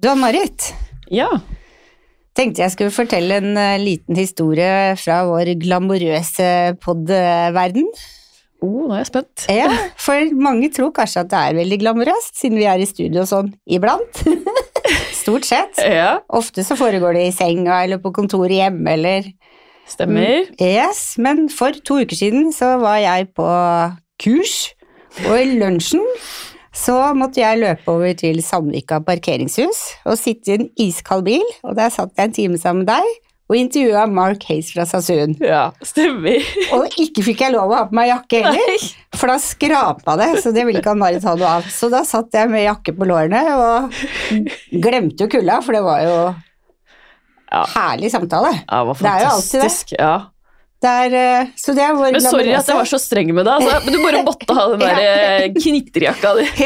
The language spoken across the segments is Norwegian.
Du Ann-Marit, Ja. tenkte jeg skulle fortelle en eh, liten historie fra vår glamorøse podverden. Oh, nå er jeg spent. Ja, for mange tror kanskje at det er veldig glamorøst, siden vi er i studio sånn iblant. Stort sett. Ja, Ofte så foregår det i senga eller på kontoret hjemme eller stemmer. Yes, men for to uker siden så var jeg på kurs, og i lunsjen så måtte jeg løpe over til Sandvika parkeringshus og sitte i en iskald bil, og der satt jeg en time sammen med deg og intervjua Mark Hayes fra Sassoon. Ja, stemmer. Og ikke fikk jeg lov å ha på meg jakke heller, for da skrapa det, så det ville ikke han Marit ha noe av. Så da satt jeg med jakke på lårene og glemte jo kulda, for det var jo Ja. herlig samtale. Ja, det var Det er jo alltid det. fantastisk. Ja. Det er, eh, så det er vår Men sorry at jeg var så streng med deg. Altså. Men du bare måtte ha den der Knitterjakka knitrejakka di.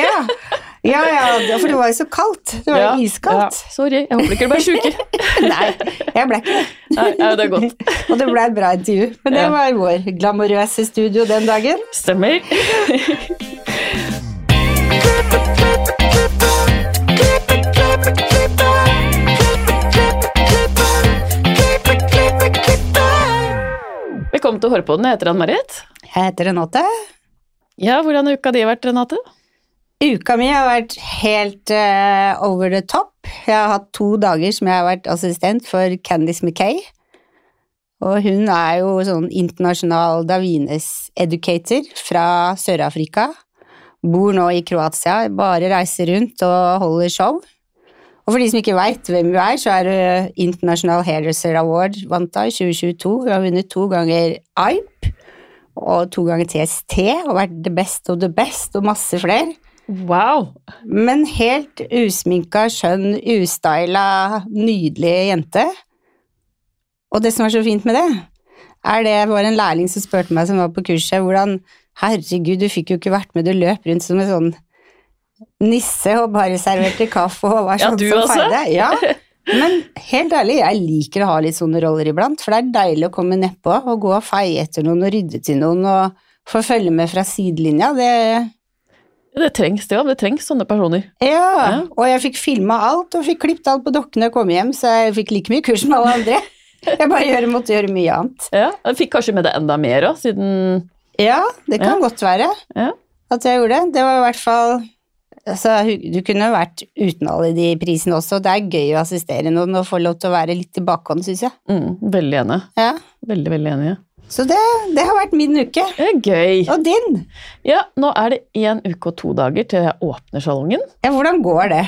Ja. ja, ja, for det var jo så kaldt. Det var jo Ja, iskaldt. Ja. Sorry, jeg håper ikke du ble sjuk. Nei, jeg ble ikke det. Nei, ja, det er godt. Og det ble et bra intervju. Men det var vår glamorøse studio den dagen. Stemmer. Velkommen til Hårpodden. Jeg heter Ann-Marit. Jeg heter Renate. Ja, hvordan har uka di vært, Renate? Uka mi har vært helt uh, over the top. Jeg har hatt to dager som jeg har vært assistent for Candice McKay. Og hun er jo sånn internasjonal Davines-educator fra Sør-Afrika. Bor nå i Kroatia, bare reiser rundt og holder show. Og for de som ikke veit hvem hun er, så er det International Hairdresser Award vant da i 2022. Hun har vunnet to ganger IPE og to ganger TST og vært the best of the best og masse flere. Wow. Men helt usminka, skjønn, ustyla, nydelig jente. Og det som er så fint med det, er det var en lærling som spurte meg som var på kurset, hvordan Herregud, du fikk jo ikke vært med, du løp rundt som en sånn nisse og bare serverte kaffe og var Ja, sånn du som også? Ja. Men helt ærlig, jeg liker å ha litt sånne roller iblant, for det er deilig å komme nedpå og gå og feie etter noen og rydde til noen og få følge med fra sidelinja. Det Det trengs det òg. Det trengs sånne personer. Ja, Ja. og jeg fikk filma alt og fikk klippet alt på dokkene og kom hjem, så jeg fikk like mye kurs med alle andre. Jeg bare gjør, måtte gjøre mye annet. Ja, Jeg fikk kanskje med deg enda mer òg, siden Ja, det kan godt være Ja. at jeg gjorde det. Det var i hvert fall altså, Du kunne vært uten alle de prisene også. Det er gøy å assistere noen og få lov til å være litt tilbakeholden, syns jeg. mm, Veldig enig. Ja. Veldig, veldig enig. Så det, det har vært min uke. Det er gøy. Og din? Ja, nå er det én uke og to dager til jeg åpner salongen. Ja, hvordan går det?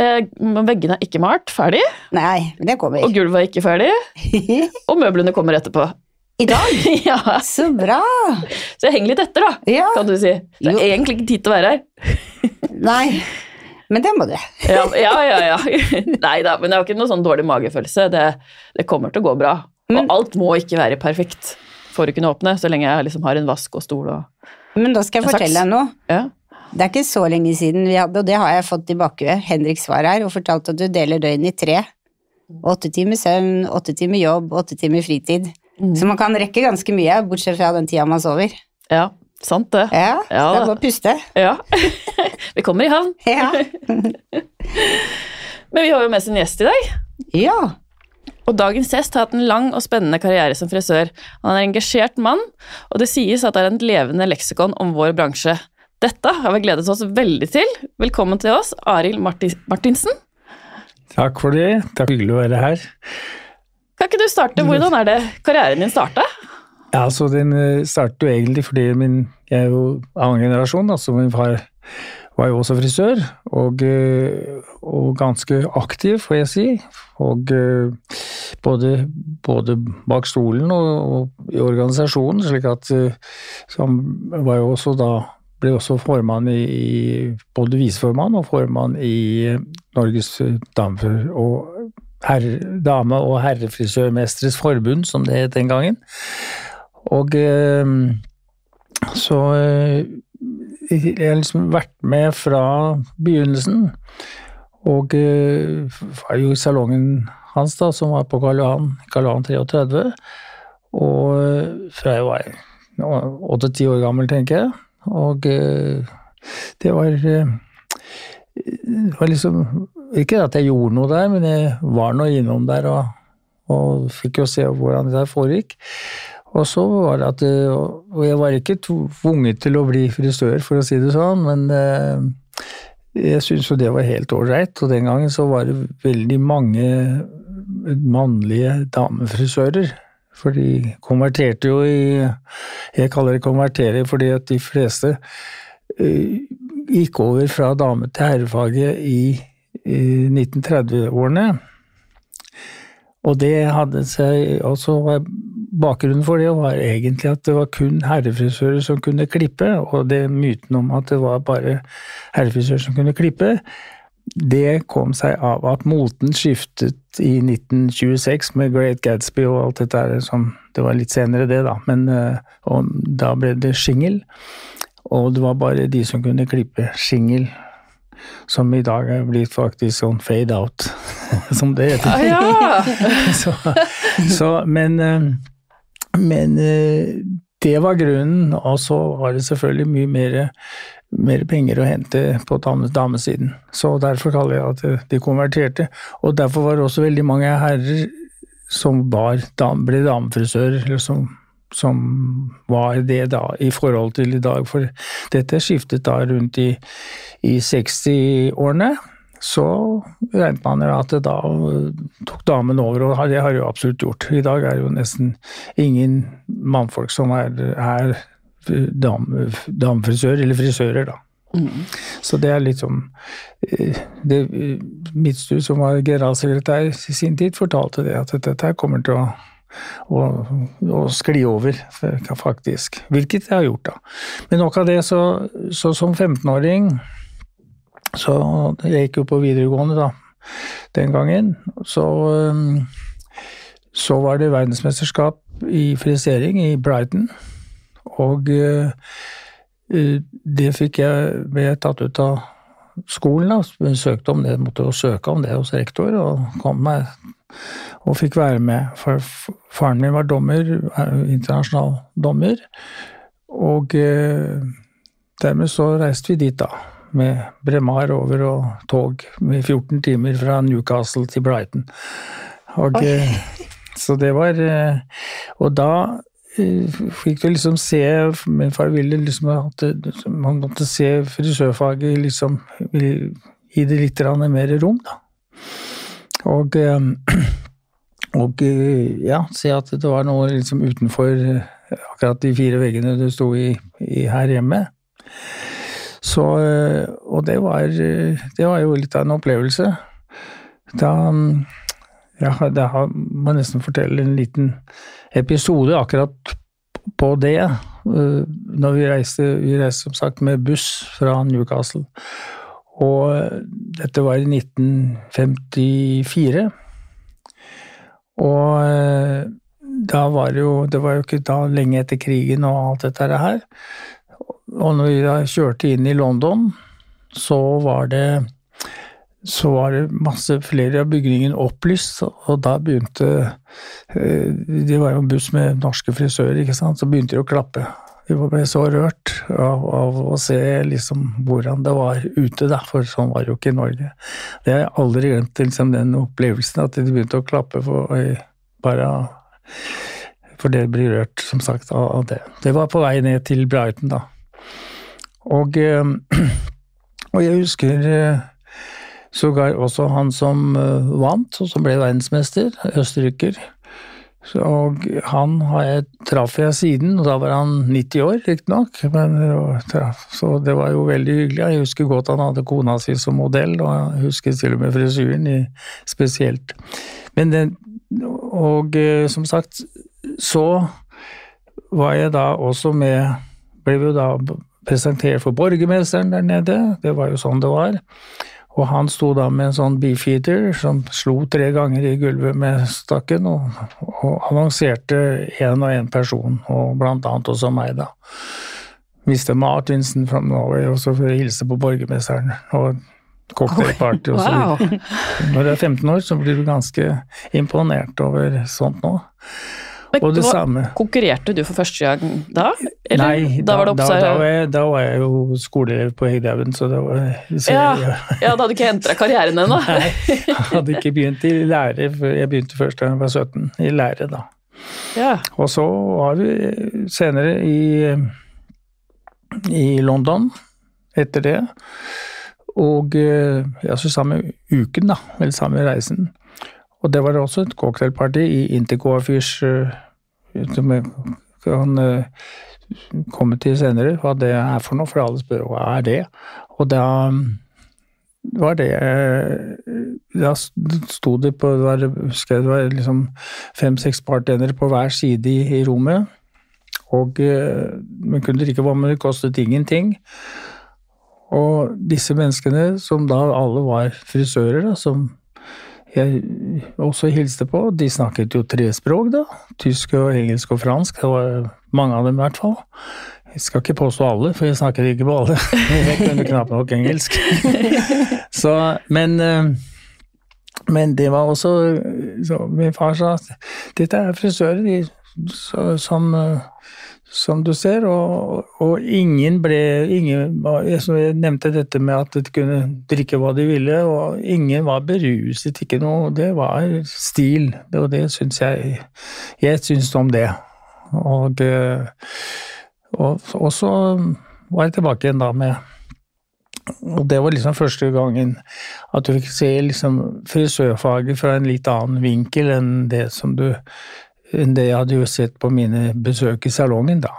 Eh, veggene er ikke malt, ferdig. Nei, men det kommer. Og gulvet er ikke ferdig. Og møblene kommer etterpå. I dag? ja, Så bra! Så jeg henger litt etter, da, Ja. kan du si. Det Jo. er egentlig ikke tid til å være her. Nei, men det må du. Ja, ja, ja. ja. Nei da, men jeg har ikke noe sånn dårlig magefølelse. Det, det kommer til å gå bra. Og Mm. alt må ikke være perfekt for å kunne åpne, så lenge jeg liksom har en vask og stol og Men da skal jeg fortelle deg noe. Ja. Det er ikke så lenge siden vi hadde, og det har jeg fått i bakhuet. Henrik svar her og fortalte at du deler døgnet i tre. Åtte timer søvn, åtte timer jobb, åtte timer fritid. Mm. Så man kan rekke ganske mye, bortsett fra den tida man sover. ja, sant det. Ja, Ja, det er bare å puste. Ja. Vi kommer i havn. Ja. Men vi har jo med oss en gjest i dag. ja. Og dagens gjest har hatt en lang og spennende karriere som frisør. Han er en engasjert mann, og det sies at det er en levende leksikon om vår bransje. Dette har vi gledet oss veldig til. Velkommen til oss, Arild Martinsen. Takk for det. Takk hyggelig å være her. Kan ikke du starte? Hvordan er det karrieren din starta? Ja, altså Den eh, startet jo egentlig fordi min, jeg er jo annen generasjon, altså min far var jo også frisør, og, eh, og ganske aktiv, får jeg si. Og eh, både, både bak stolen og, og i organisasjonen, slik at han var jo også da ble også formann i, både viseformann og formann i Norges damer- og herre, dame- og herrefrisørmestres forbund, som det het den gangen. Og eh, så eh, jeg har liksom vært med fra begynnelsen. Og eh, var jo i salongen hans, da, som var på Karl Johan, Karl Johan 33. Og fra jeg var åtte-ti år gammel, tenker jeg. Og det var det var liksom Ikke at jeg gjorde noe der, men jeg var nå innom der og, og fikk jo se hvordan det der foregikk. Og så var det at Og jeg var ikke tvunget til å bli frisør, for å si det sånn, men jeg syntes jo det var helt ålreit. Og den gangen så var det veldig mange mannlige damefrisører. For de konverterte jo i Jeg kaller det konvertere fordi at de fleste gikk over fra dame til herrefaget i, i 1930-årene. Og det hadde seg også Bakgrunnen for det var egentlig at det var kun herrefrisører som kunne klippe, og det myten om at det var bare herrefrisører som kunne klippe, det kom seg av at moten skiftet i 1926 med Great Gatsby og alt dette der som Det var litt senere, det, da, men da ble det shingle Og det var bare de som kunne klippe singel, som i dag er blitt faktisk sånn fade out, som det heter. Ah, ja. så, så, men, men det var grunnen, og så var det selvfølgelig mye mer, mer penger å hente på damesiden. Så derfor kaller jeg at de konverterte. Og derfor var det også veldig mange herrer som var, ble damefrisører, eller som som var det da i forhold til i dag. For dette skiftet da rundt i, i 60-årene. Så regnet man at det da tok damen over, og det har jo absolutt gjort. I dag er det jo nesten ingen mannfolk som er, er dam, damefrisør, eller frisører, da. Mm. Så det er litt som det, Midtstue, som var generalsekretær i sin tid, fortalte det at dette kommer til å og, og skli over, faktisk. Hvilket jeg har gjort, da. Men nok av det, så, så som 15-åring så Jeg gikk jo på videregående, da, den gangen. Så, så var det verdensmesterskap i frisering i Brighton. Og eh, det fikk jeg ble tatt ut av skolen, da. Søkte om det, måtte jo søke om det hos rektor, og kom meg og fikk være med. For faren min var dommer, internasjonal dommer. Og eh, dermed så reiste vi dit, da. Med Bremar over og tog med 14 timer fra Newcastle til Brighton. Og, eh, så det var eh, Og da fikk du liksom se Min far ville liksom at man måtte se frisørfaget liksom i det litt mer rom, da. Og, og eh, ja, se at det var noe liksom utenfor eh, akkurat de fire veggene du sto i, i her hjemme. Så Og det var, det var jo litt av en opplevelse. Da ja, jeg må nesten fortelle en liten episode akkurat på det. Når vi reiste, vi reiste som sagt med buss fra Newcastle. Og dette var i 1954. Og eh, da var det jo Det var jo ikke da lenge etter krigen og alt dette her. Og når vi da kjørte inn i London, så var det så var det masse flere av bygningene opplyst, og da begynte eh, Det var jo buss med norske frisører, ikke sant, så begynte de å klappe. Vi ble så rørt av, av, å se liksom hvordan det var ute, da, for sånn var det jo ikke i Norge. Det har jeg aldri glemt, liksom, den opplevelsen, at de begynte å klappe for, bare For det blir rørt, som sagt, av, det. Det var på vei ned til Brighton, da. Og, eh, og jeg husker eh, sågar også han som eh, vant, og som ble verdensmester, østerryker. Og han jeg traff jeg siden, og da var han 90 år, riktignok. Så det var jo veldig hyggelig. Jeg husker godt han hadde kona si som modell, og jeg husker til og med frisyren i, spesielt. Men den, og eh, som sagt, så var jeg da også med Ble jo da presentert for borgermesteren der nede, det var jo sånn det var. Og han sto da med en sånn beefeater som slo tre ganger i gulvet med stakken, og, og annonserte én og én person, og blant annet også meg, da. Mr. Martinsen from Norway, også for å hilse på borgermesteren. og Cocktailparty og så videre. Når du er 15 år, så blir du ganske imponert over sånt nå. Men, og det samme. Konkurrerte du for første gang da? Eller? Nei, da, var det da, da, var jeg, da var jeg jo skoleelev på Hegdehaugen, så da var så ja. jeg, ja, da hadde du ikke entra karrieren ennå. Nei, jeg hadde ikke begynt i lære før jeg begynte først da jeg var 17, i lære da. Ja. Og så var vi senere i, i London etter det. Og eh, ja, så samme uken, da, eller samme reisen. Og det var også et cocktailparty i Intercoafyrs som jeg kan eh, komme til senere, hva det er for noe, for alle spør hva er det. Og da var det Da sto det på det var, husker jeg, det var liksom fem-seks bartendere på hver side i, i rommet. Og man kunne drikke hva, men det kostet ingenting. Og disse menneskene, som da alle var frisører, da, som jeg også hilste på, de snakket jo tre språk, da. Tysk og engelsk og fransk. Det var mange av dem i hvert fall. Jeg skal ikke påstå alle, for jeg snakker ikke på alle. Jeg kunne knapt nok engelsk. Så, men, men det var også så Min far sa at dette er frisører de, som, som du ser, og, og ingen ble ingen, Jeg nevnte dette med at de kunne drikke hva de ville, og ingen var beruset. ikke noe, Det var stil, og det syns jeg Jeg syns om det. Og, og, og, så var jeg tilbake igjen da med Og det var liksom første gangen at du fikk se liksom frisørfaget fra en litt annen vinkel enn det som du enn det jeg hadde jo sett på mine besøk i salongen, da.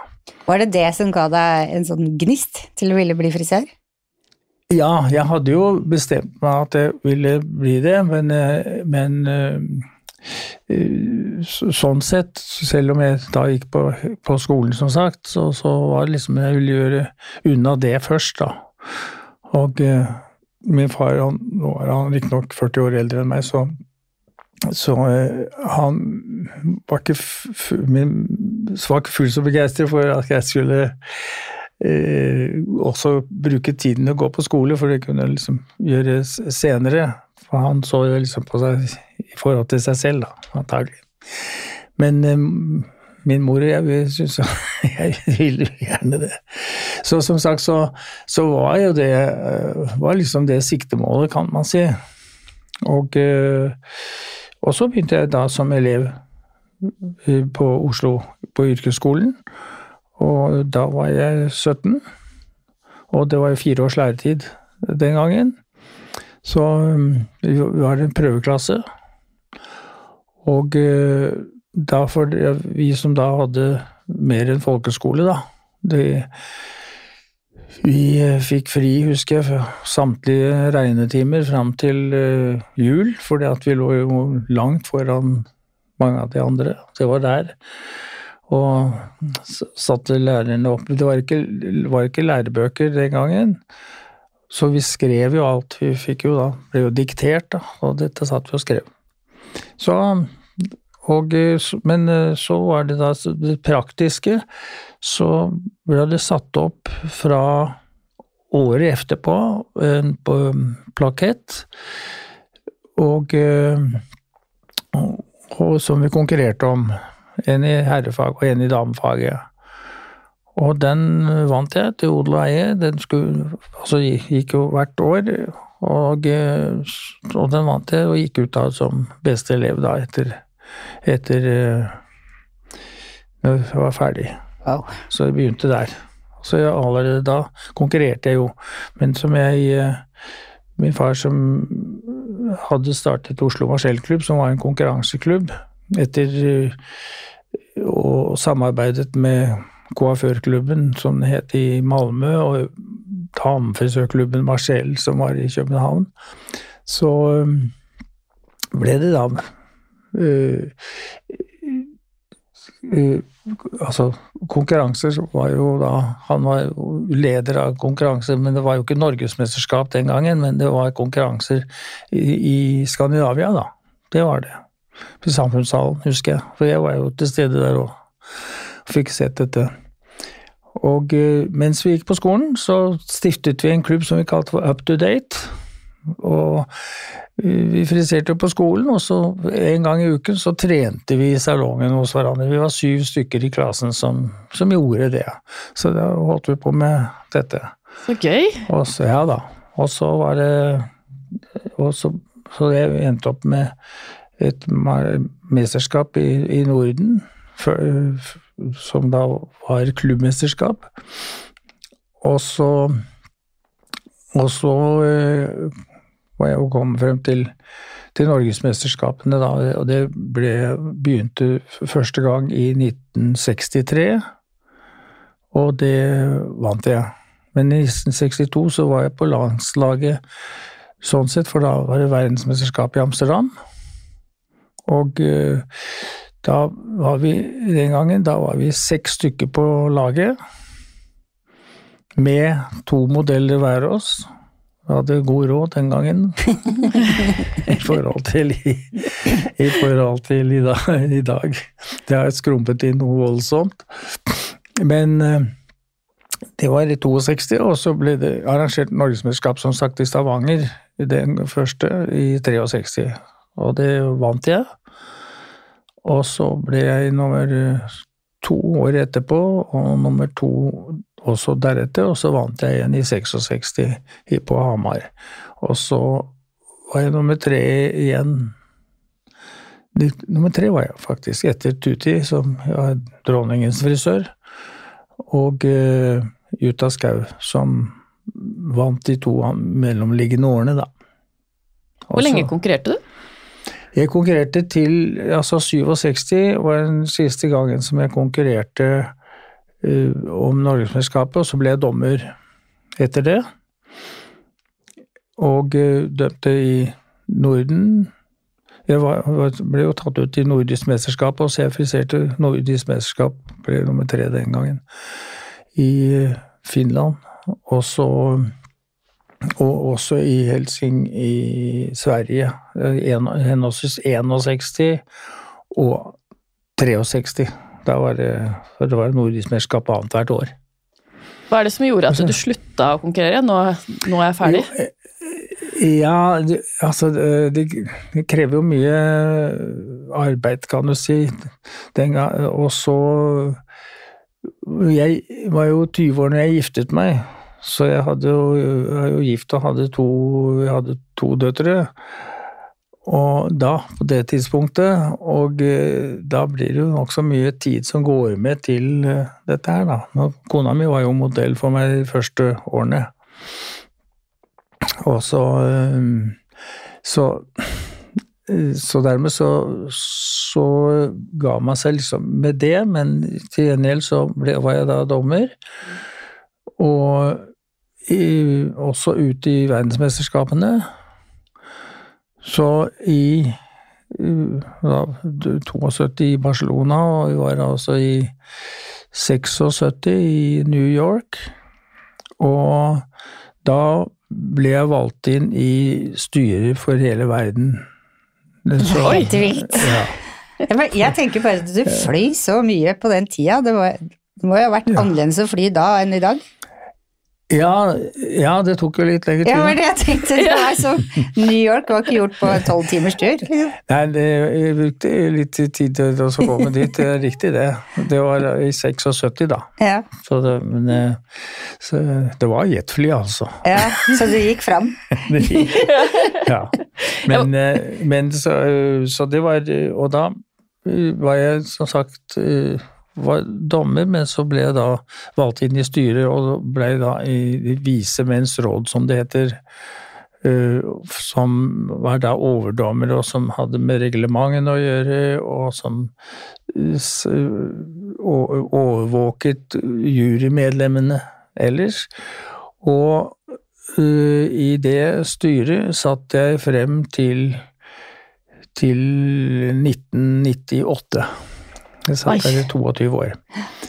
Var det det som ga deg en sånn gnist til å ville bli frisør? Ja, jeg hadde jo bestemt meg at jeg ville bli det, men, men sånn sett, selv om jeg da gikk på, på skolen, som sagt, så, så, var det liksom jeg ville gjøre unna det først, da. Og min far, han, nå er han riktignok 40 år eldre enn meg, så så han var ikke, min, ikke fullt så begeistret for at jeg skulle eh, også bruke tiden til å gå på skole, for det kunne liksom gjøre senere. For han så jo liksom på seg i forhold til seg selv, da, antagelig. Men eh, min mor og jeg syns jeg ville gjerne det. Så som sagt så, så var jo det var liksom det siktemålet, kan man si. Og eh, og så begynte jeg da som elev på Oslo, på yrkesskolen. Og da var jeg 17. Og det var jo fire års læretid den gangen. Så vi var en prøveklasse. Og da for vi som da hadde mer enn folkeskole, da det, vi fikk fri, husker jeg, samtlige regnetimer fram til jul, fordi at vi lå jo langt foran mange av de andre. Det var der. Og satte lærerne opp Det var ikke, var ikke lærebøker den gangen. Så vi skrev jo alt. Vi fikk jo da Ble jo diktert, da. Og dette satt vi og skrev. Så og, men så var det da det praktiske. Så ble det satt opp fra året etterpå på plakett, og, og, som vi konkurrerte om. En i herrefag og en i damefaget. Og den vant jeg til odel og eie. Den skulle, altså gikk jo hvert år. Og, og den vant jeg, og gikk ut da som beste elev da etter etter når jeg var ferdig. Wow. Så jeg begynte der. Så jeg, allerede da konkurrerte jeg jo, men som jeg Min far som hadde startet Oslo Marcellklubb, som var en konkurranseklubb, etter og samarbeidet med Coifførklubben, som det het i Malmö, og damefrisørklubben Marcel, som var i København, så ble det da Uh, uh, altså, konkurranser var jo da Han var leder av konkurranser, men det var jo ikke norgesmesterskap den gangen, men det var konkurranser i, i Skandinavia, da. Det var det. På Samfunnssalen, husker jeg. For jeg var jo til stede der og fikk sett dette. Og uh, mens vi gikk på skolen, så stiftet vi en klubb som vi kalte for Up to Date. Og vi friserte på skolen, og så en gang i uken så trente vi i salongen hos hverandre. Vi var syv stykker i klassen som, som gjorde det. Så da holdt vi på med dette. Så gøy. Og så, ja da. Og så var det og så, så jeg endte opp med et mesterskap i, i Norden, for, som da var klubbmesterskap. Og så Og så var jeg jo kommet frem til, til norgesmesterskapene, da. Og det ble, begynte første gang i 1963. Og det vant jeg. Men i 1962 så var jeg på landslaget sånn sett, for da var det verdensmesterskap i Amsterdam. Og uh, da var vi den gangen da var vi seks stykker på laget. Med to modeller hver oss. Vi hadde god råd den gangen. I forhold til i, i, forhold til i, dag, i dag. Det har skrumpet inn noe voldsomt. Men uh, det var i 62, og så ble det arrangert norgesmesterskap som sagt i Stavanger, den første, i 63. Og det vant jeg. Og så ble jeg nummer to år etterpå, og nummer to også deretter, og så vant jeg igjen i 66 på Hamar. Og så var jeg nummer tre igjen. Nummer tre var jeg faktisk, etter Tuti, som er dronningens frisør og uh, Jutta Skau, som vant de to mellomliggende årene, da. Også, Hvor lenge konkurrerte du? Jeg konkurrerte til altså 67 var den siste gangen som jeg konkurrerte om norgesmesterskapet, og så ble jeg dommer etter det. Og uh, dømte i Norden, jeg var, ble jo tatt ut i nordisk mesterskap, og så jeg friserte nordisk mesterskap, ble nummer tre den gangen, i Finland. Og så og også i Helsing i Sverige. Henholdsvis 61 og 63. Da var det, det var nordisk mesterskap annethvert år. Hva er det som gjorde at du slutta å konkurrere? Nå, nå er jeg ferdig? Jo, ja, det, altså det, det, krever jo mye arbeid, kan du si. Og så Jeg var jo 20 år når jeg giftet meg, så jeg hadde jo, jeg var jo gift og hadde to, hadde to døtre. Og da, på det tidspunktet, og eh, da blir det jo nokså mye tid som går med til eh, dette her, da. Kona mi var jo modell for meg de første årene. Og så eh, Så, så dermed så, så ga man seg liksom med det, men til gjengjeld så ble, var jeg da dommer. Og i, også ut i verdensmesterskapene. Så i da, 72 i Barcelona, og vi var altså i 76 i New York. Og da ble jeg valgt inn i styrer for hele verden. Så, Helt vilt! Ja. Jeg tenker bare at du fløy så mye på den tida. Det, må, det må jo ha vært annerledes å fly da enn i dag? Ja, ja, det tok jo litt lengre tid. Ja, men det jeg tenkte det var som New York var ikke gjort på tolv timers tur. Nei, det jeg brukte litt tid til å komme dit, det er riktig det. Det var i 76 da. Ja. Så det, men, eh, så det var jetfly, altså. Ja, så du gikk fram? ja. Men, eh, men så, så det var Og da var jeg som sagt var dommer, men så ble jeg da valgt inn i styret og ble da i vise menns råd, som det heter. Uh, som var da overdommer, og som hadde med reglementene å gjøre, og som uh, overvåket jurymedlemmene ellers. Og i det styret satt jeg frem til, til 1998. Jeg satt der i 22 år.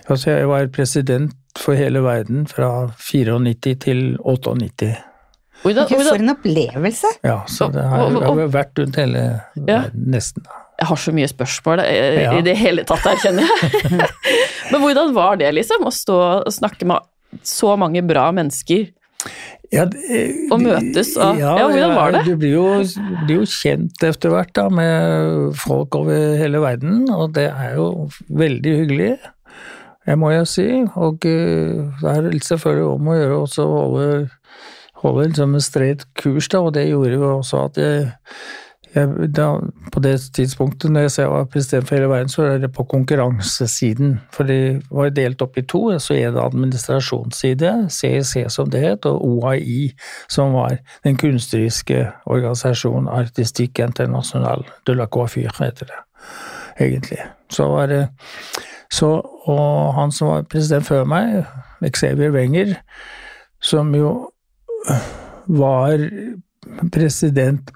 Altså, jeg var president for hele verden fra 94 til 98. Oi da, oi da. For en opplevelse! Ja, så det har, jeg har vært rundt hele verden, nesten. Jeg har så mye spørsmål i, i det hele tatt her, kjenner jeg. Men hvordan var det, liksom? Å stå og snakke med så mange bra mennesker? Ja, det- Å møtes og- ja, hvordan var det? Du blir jo, blir jo kjent etter hvert da, med folk over hele verden, og det er jo veldig hyggelig. Det må jo si, og eh, det er selvfølgelig om å gjøre også å holde, holde liksom en streit kurs, da, og det gjorde jo også at jeg, jeg da, På det tidspunktet når jeg selv var president for hele verden, så er det på konkurransesiden. For det var delt opp i to. Så er det administrasjonsside, CEC som det het, og OAI som var den kunstneriske organisasjonen Artistique International de la Coiffure, heter det egentlig. Så var det så, Og han som var president før meg, Xavier Wenger, som jo var president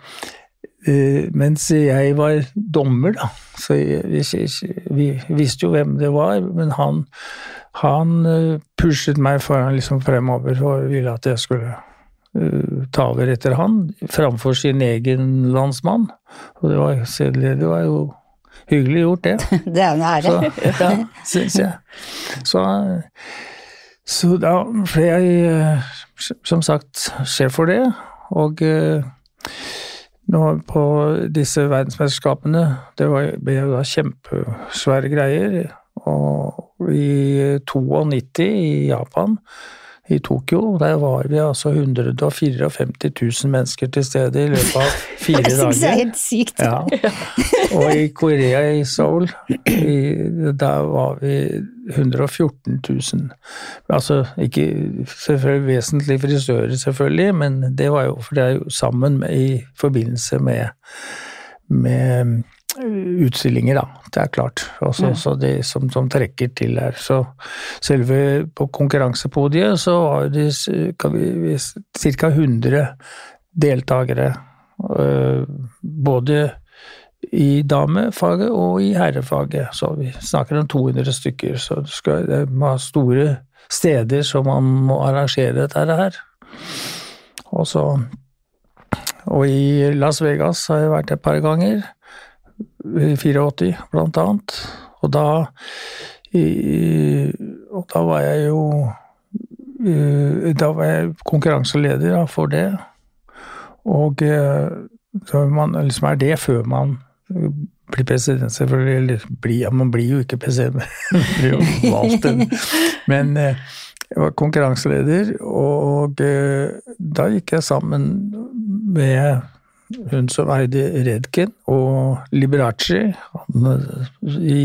mens jeg var dommer, da. Så vi, vi visste jo hvem det var, men han, han eh, pushet meg foran liksom fremover og ville at jeg skulle eh, ta over etter han, framfor sin egen landsmann. Og det var, det var jo hyggelig gjort, det. Det er en ære. Så, ja, syns jeg. Så, så da ble jeg eh, som sagt sjef for det, og eh, nå på disse verdensmesterskapene, det ble jo da kjempesvære greier, og i 92 i Japan, i Tokyo, der var vi altså 154 000 mennesker til stede i løpet av fire Jeg syns det er dager. helt sykt. Ja. Og i Korea, i Seoul, i, der var vi 114 000. Altså ikke selvfølgelig vesentlig frisører, selvfølgelig, men det var jo for det er jo sammen med, i forbindelse med, med utstillinger, da. Det er klart. Også, Så det som, som trekker til her. Så selve på konkurransepodiet så var det ca. 100 deltakere. øh, Både i damefaget og i herrefaget. Så vi snakker om 200 stykker. Så det skal, ha store steder som man må arrangere dette her. Og så Og i Las Vegas har jeg vært et par ganger. I 84, blant annet. Og da Og da var jeg jo Da var jeg konkurranseleder for det. Og eh, man liksom er det før man blir president, selvfølgelig. Eller bli, ja, man blir jo ikke president, man blir jo valgt. en- Men eh, jeg var konkurranseleder, og eh, da gikk jeg sammen med hun som eide Redken, og Liberace, i,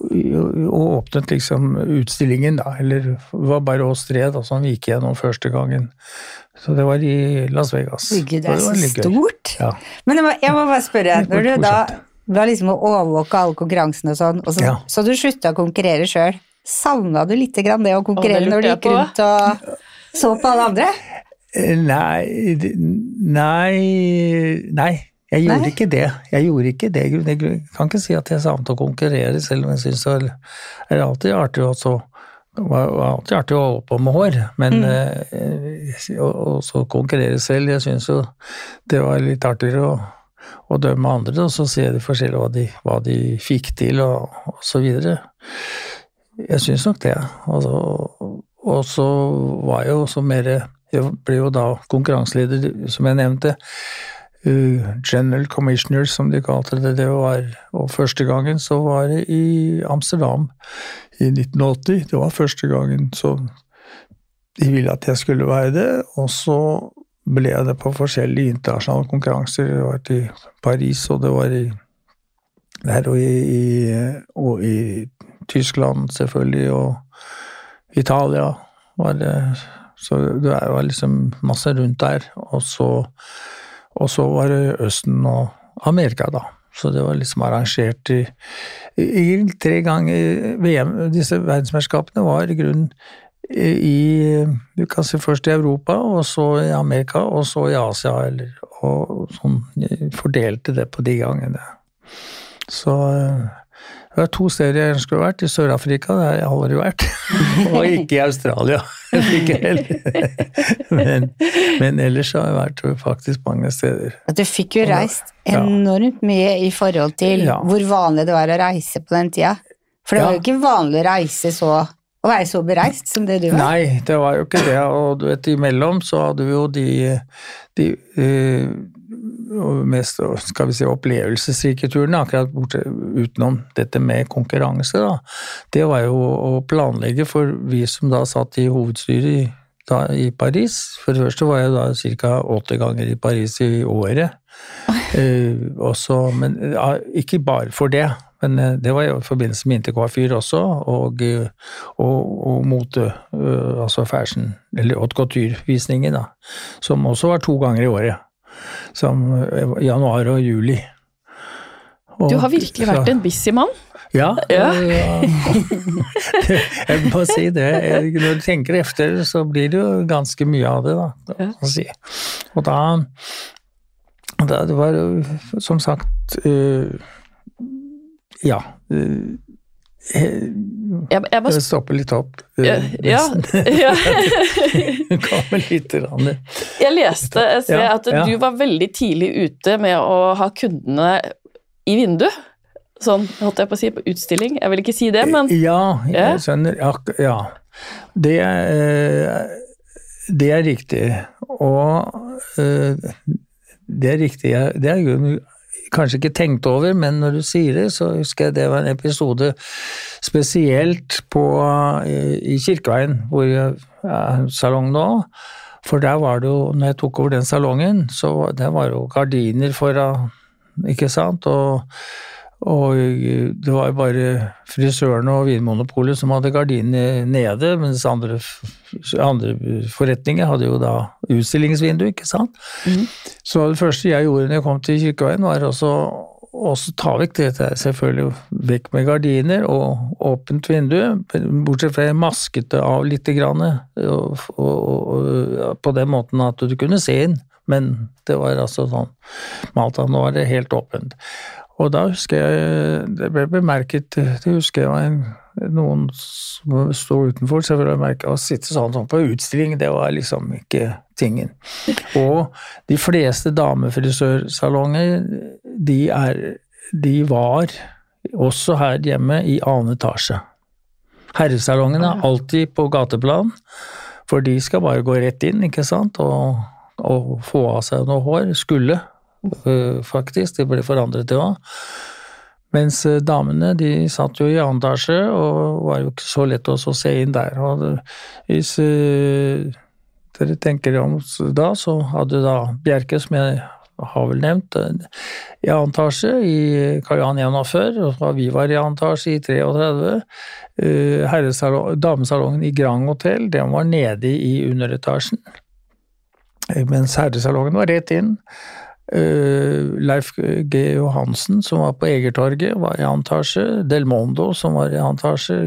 og åpnet liksom utstillingen, da. Eller det var bare oss tre da, som gikk gjennom første gangen. Så det var i Las Vegas. Gud, det er så var stort. Ja. Men jeg må, jeg må bare spørre, når du da var liksom å overvåke alle konkurransene og sånn, og så, Ja. så du slutta å konkurrere sjøl, savna du lite grann det å konkurrere når du gikk rundt og så på alle andre? Eh, Nei, nei Nei, jeg gjorde Nei? ikke det. Jeg gjorde ikke det. Jeg kan ikke si at jeg savnet å konkurrere, selv om jeg syns det er alltid artig å så alltid artig å holde på med hår, men eh, å å så konkurrere selv Jeg syns jo det var litt artigere å, å dømme andre, og så se de forskjellige hva de, hva de fikk til, og, og så videre. Jeg syns nok det. Altså, og så var jeg jo så mer Jeg ble jo da konkurranseleder, som jeg nevnte. Uh, General Commissioner, som de kalte det. det var, og første gangen så var det i Amsterdam i 1980. Det var første gangen så de ville at jeg skulle være det. Og så ble jeg det på forskjellige internasjonale konkurranser. Det var til Paris, og det var i der og i, og i Tyskland, selvfølgelig, og Italia var det. Så det var liksom masse rundt der. Og så, og så var det Østen og Amerika, da. Så det var liksom arrangert i, i tre ganger VM, Disse verdensmesterskapene var i grunnen i Du kan si først i Europa, og så i Amerika, og så i Asia, eller og sånn. Fordelte det på de gangene. Så eh, det er to steder jeg ønsker å ha vært. I Sør-Afrika, det har jeg aldri vært. og ikke i Australia. Ikke heller. men, men ellers har jeg vært faktisk mange steder. At du fikk jo reist enormt mye i forhold til Ja. hvor vanlig det var å reise på den tida. For det var jo ikke vanlig å reise så å være så bereist som det du var? Nei, det var jo ikke det. Og du vet, imellom så hadde vi jo de, de eh, mest skal vi si, opplevelsesrike turene, akkurat borte, utenom dette med konkurranse. Da. Det var jo å planlegge for vi som da satt i hovedstyret i, da, i Paris. For det første var jeg da ca. 80 ganger i Paris i året. Uh, også, men ja, ikke bare for det. Men eh, det var i forbindelse med Intercoiffure også, og, eh, og, og mote, altså fashion, eller haute couture-visningen, da. Som også var to ganger i året. Som januar og juli. Og, du har virkelig vært en busy mann. Ja. ja. jeg må si det. Når du tenker efter, så blir det jo ganske mye av det, da. Ja. Og da, da Det var som sagt ja. Jeg, jeg bare stopper litt opp. Ja. ja. Kommer litt rann. Jeg leste jeg ser, ja, at du var veldig tidlig ute med å ha kundene i vindu. Sånn holdt jeg på å si, på utstilling. Jeg vil ikke si det, men Ja, jeg skjønner. Ja. Det, det er riktig. Og det er riktig. Det er jo kanskje ikke tenkt over, men når du sier det, så husker jeg det var en episode spesielt på, i Kirkeveien, hvor jeg er salong nå. For der var det jo, når jeg tok over den salongen, så der var det jo gardiner foran, ikke sant, og og det var jo bare frisørene og Vinmonopolet som hadde gardinene nede, mens andre, andre, forretninger hadde jo da utstillingsvindu, ikke sant. Mm. Så det første jeg gjorde når jeg kom til Kirkeveien, var også å ta vekk dette, selvfølgelig vekk med gardiner og åpent vindu, bortsett fra jeg masket det av lite grann, og, og, og, på den måten at du kunne se inn. Men det var altså sånn Malta, nå er det helt åpent. Og da husker jeg det ble bemerket Det husker jeg var en, noen som sto utenfor, ble merket å sitte sånn, sånn, på utstilling, det var liksom ikke tingen. Og de fleste damefrisørsalonger, de er De var også her hjemme i annen etasje. Herresalongene er alltid på gateplan, for de skal bare gå rett inn, ikke sant, og, og få av seg noe hår. Skulle Eh, faktisk. Det ble forandret, det òg. Mens eh, damene de satt jo i annen etasje, og var jo ikke så lett å se inn der. Og hvis uh, dere tenker om da, så hadde da Bjerke, som jeg har vel nevnt, i annen etasje i Karl Johan 41, og vi var i annen etasje i 33. Uh, damesalongen i Grand Hotel, den var nede i underetasjen. Mens herresalongen var rett inn. Uh, Leif G. Johansen, som var på Egertorget, var i annen etasje. Del Mondo, som var i annen etasje,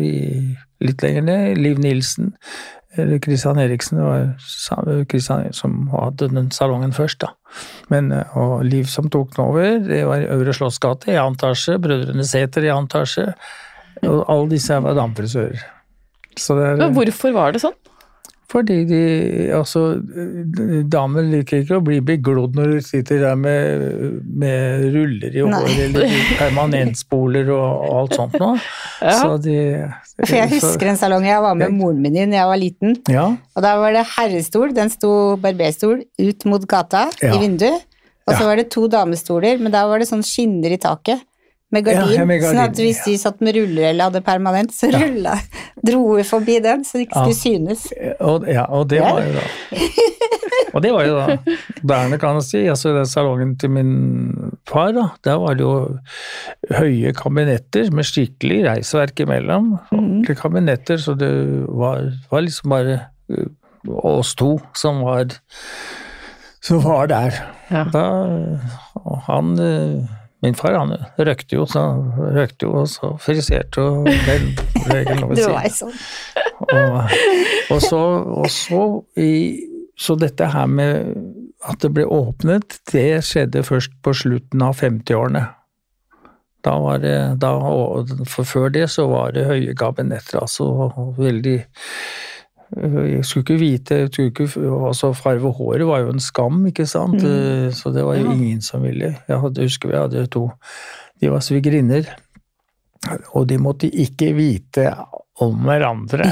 litt lenger ned. Liv Nilsen, eller Christian Eriksen, var Christian, som hadde den salongen først, da. Men, eh, og Liv som tok den over, det var i Øvre Slottsgate, i annen etasje. Brødrene Sæter i annen etasje. Og alle disse var damefrisører. Hvorfor var det sånn? Fordi de Altså, damer liker ikke å bli beglodd når de sitter der med, med ruller i håret eller permanentspoler og alt sånt noe. Ja. Så de For jeg husker en salong jeg var med moren min i da jeg var liten. Ja. Og da var det herrestol, den sto barberstol ut mot gata ja. i vinduet. Og så var det to damestoler, men da var det sånn skinner i taket med gardin. Ja, med gardin. Sånn at hvis de satt med ruller eller hadde permanent, så rulla Dro vi forbi den, så det ikke skulle synes. Og, ja, og det var jo da Og det var jo da moderne, kan jeg si. Altså den salongen til min far, da, der var det jo høye kabinetter med skikkelig reisverk imellom. Mm. Kabinetter, så det var, var liksom bare uh, oss to som var som var der. Ja. Da, og han uh, Min far han røkte jo, så røkte jo, og så friserte og den regelen over siden. Og, og, så, og så, i, så dette her med at det ble åpnet, det skjedde først på slutten av 50-årene. Da var det, da, for før det så var det høye gabinetter, altså veldig jeg skulle ikke vite skulle ikke, altså Farve håret var jo en skam, ikke sant? Mm. Eh, så det var jo ja. ingen som ville. Jeg hadde, husker vi hadde to De var svigerinner, og de måtte ikke vite om hverandre.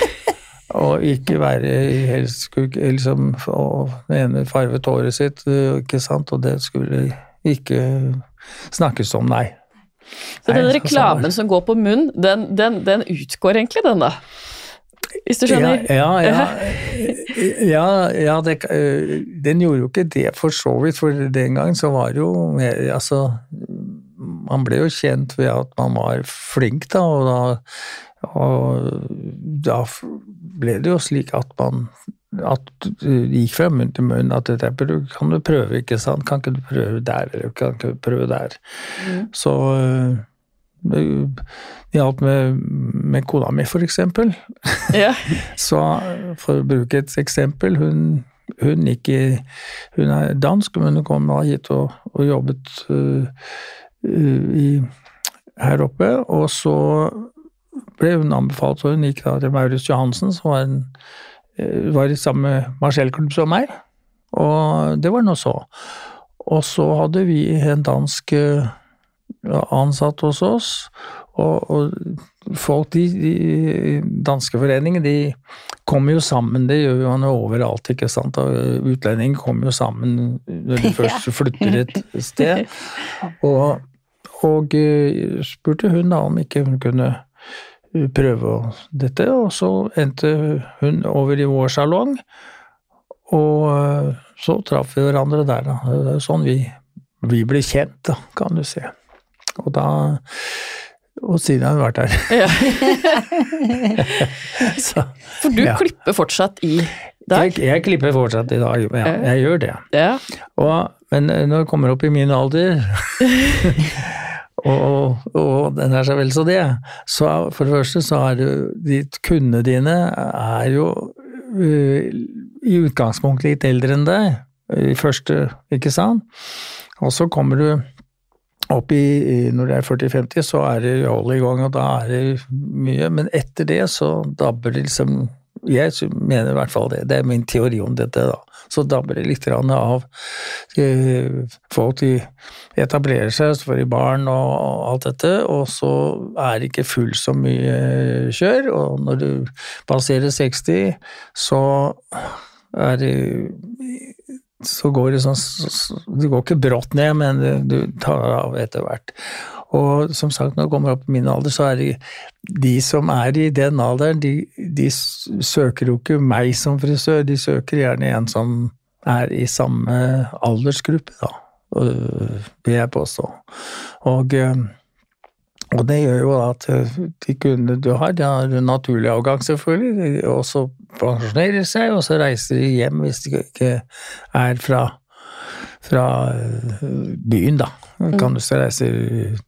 og ikke være helst skulle liksom Og den ene farvet håret sitt, ikke sant, og det skulle ikke snakkes om, nei. Så den reklamen som går på munn, den, den, den utgår egentlig, den da? Hvis du skjønner? Ja, ja, ja, ja, ja det, øh, den gjorde jo ikke det for så vidt, for den gangen så var det jo Altså, man ble jo kjent ved at man var flink, da, og da, og da ble det jo slik at man at det gikk fra munn til munn at dette kan du prøve, ikke sant? Kan ikke du prøve der, eller kan ikke du prøve der? Mm. Så øh, gjaldt med, med kona mi, for eksempel. Ja. Så for å bruke et eksempel, hun, hun gikk i Hun er dansk, men hun kom hit og, og jobbet uh, i, her oppe. Og så ble hun anbefalt, og hun gikk da til Maurits Johansen, som var, en, uh, var i samme marsjellklubb som meg. Og det var nå så. Og så hadde vi en dansk uh, ansatt hos oss, og, og folk, de, de danske foreninger, de kommer jo sammen, det gjør man jo overalt, ikke sant. Og Utlendinger kommer jo sammen når de først flytter et sted. Og, og eh, spurte hun da om ikke hun kunne prøve dette, og så endte hun over i vår salong. Og så traff vi hverandre der, da. Det er sånn vi, vi ble kjent, da, kan du si. Og da Og siden har vi vært her. Ja. Så, For du Ja. klipper fortsatt i dag? jeg, jeg klipper fortsatt i dag, ja, jeg gjør det. Ja. Og, men når jeg kommer opp i min alder, og, og den er så vel så det, så for det første så er jo de Kundene dine er jo uh, i utgangspunktet litt eldre enn deg, i første, ikke sant? Og så kommer du opp i, når det er 40-50, så er det hold i gang, og da er det mye. Men etter det så dabber det liksom Jeg mener i hvert fall det. Det er min teori om dette, da. Så dabber det litt av. eh, Folk de etablerer seg, så får de barn og alt dette, og så er det ikke fullt så mye kjør. Og når du passerer 60, så er det så går det sånn Det går ikke brått ned, men du tar av etter hvert. Og som sagt, når det kommer opp i min alder, så er det de som er i den alderen, de, de søker jo ikke meg som frisør, de søker gjerne en som er i samme aldersgruppe, da, øh, vil jeg påstå. Og, øh, og det gjør jo at øh, de kundene du har, de har naturlig avgang, selvfølgelig, og så pensjonerer seg, og så reiser de hjem hvis de ikke er fra, fra øh, byen, da. Kan du se reiser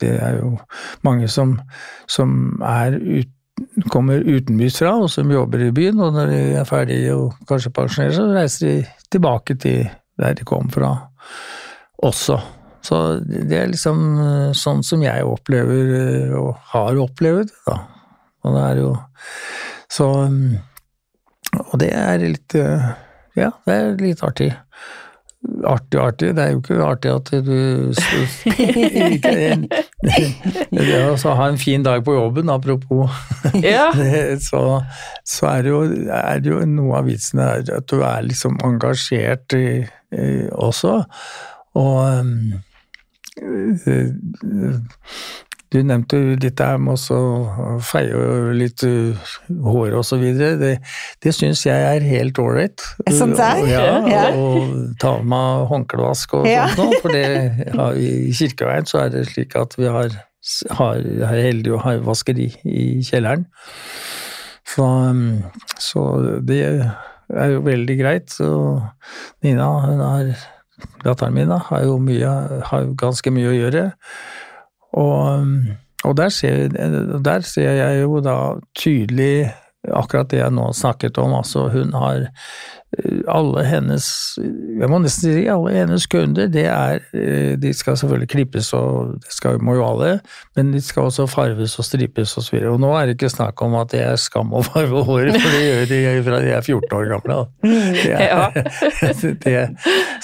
Det er jo mange som, som er ute kommer utenbys fra, og som jobber i byen, og når de er ferdige og kanskje pensjonerer seg, så reiser de tilbake til der de kom fra også. Så det er liksom øh, sånn som jeg opplever, øh, og har opplevd, da. Og det er jo Så mm, Og det er litt øh, Ja, det er litt artig. Artig artig, det er jo ikke artig at du Det å ha en fin dag på jobben, apropos Ja. så, så er, det jo, er det jo noe av vitsen er at du er liksom engasjert i, i, også. Og eh, du nevnte jo dette her med å feie litt uh, hår og så videre. Det, det syns jeg er helt ålreit. Sånn der? Ja, Ja. og ta med håndklevask og Ja. sånt noe. For det, ja, i Kirkeveien så er det slik at vi har, har er heldige å ha vaskeri i kjelleren. Så, um, så det er jo veldig greit. Så Nina, hun har datteren min, da, har jo mye, har ganske mye å gjøre. Og, og der, ser, der ser jeg jo da tydelig akkurat det jeg nå snakket om. Altså, hun har alle hennes Jeg må nesten si alle hennes kunder, det er eh, De skal selvfølgelig klippes, og det skal, må jo alle, men de skal også farves og stripes og så videre. Og nå er det ikke snakk om at det er skam å farge håret, for det gjør de fra de er 14 år gamle. Det er, det,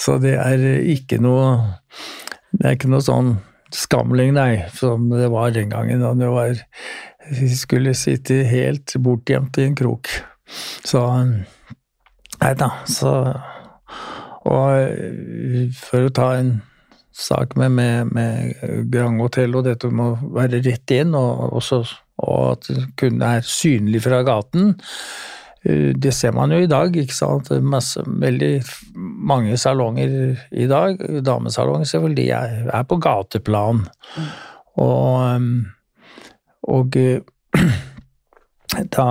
så det er ikke noe Det er ikke noe sånn skamling, nei, som det var den gangen da det var de skulle sitte helt bortgjemt i en krok. Så Nei da, så Og for å ta en sak med, med, med Grand Hotel, og dette må være rett inn, og, også, og at kunden er synlig fra gaten. Det ser man jo i dag, ikke sant. Masse, veldig mange salonger i dag, damesalonger selvfølgelig, er, er på gateplan. Og, og da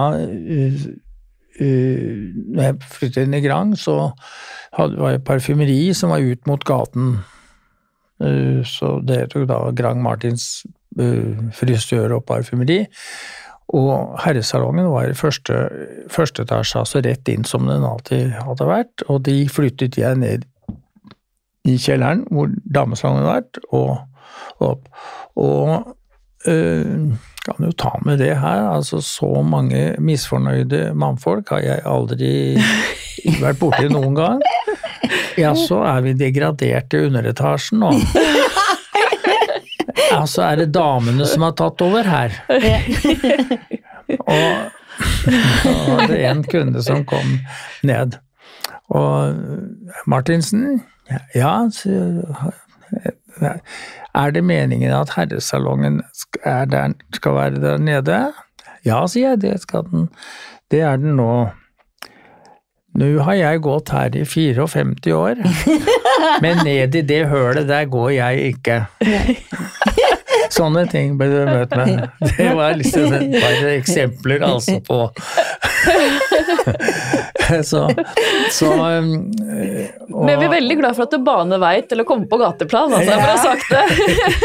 når jeg flyttet inn i Grang, så var det parfymeri som var ut mot gaten. Så det tok da Grang Martins frisør og parfymeri. Og herresalongen var i første, første etasje, altså rett inn som den alltid hadde vært. Og de flyttet jeg ned i kjelleren hvor damesalongen hadde vært, og opp. Og øh, kan jo ta med det her. Altså, så mange misfornøyde mannfolk har jeg aldri vært borti noen gang. Ja, så er vi degradert til underetasjen nå. Ja, så er det damene som har tatt over her. Og så var det en kunde som kom ned. Og Martinsen, ja, er det meningen at herresalongen der, skal være der nede? Ja, sier jeg, det skal den. Det er den nå. Nå har jeg gått her i 54 år, men ned i det hølet der går jeg ikke. Sånne ting ble du møtt med. Det var liksom et par eksempler altså på så, så um, og, Men vi er veldig glad for at du baner vei til å komme på gateplan, altså, for å ha sagt det.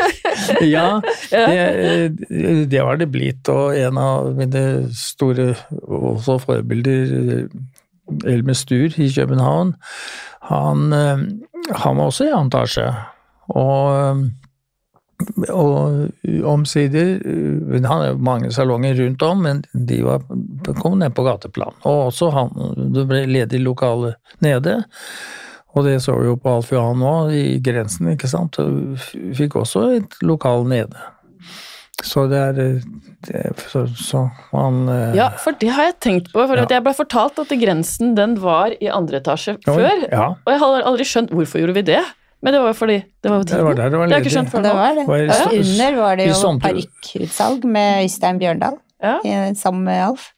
ja, det, det var det blitt, og en av mine store også forbilder Elmer Stur i København, han, eh, han var også i annen etasje. Og, og omsider Han har mange salonger rundt om, men de var, kom ned på gateplan. Og også han, det ble ledig lokale nede. Og det så vi jo på Alf Johan nå, i grensen, ikke sant. Fikk også et lokal nede. Så det er det, så, så man eh, Ja, for det har jeg tenkt på. For ja. jeg ble fortalt at grensen den var i andre etasje før. Ja. Og jeg har aldri skjønt hvorfor gjorde vi det. Men det var jo fordi det var jo tiden. Det var der det var ledig. Det har ikke skjønt før nå. Det var det. Var Under var det jo parykkutsalg med Øystein Bjørndal sammen med Alf.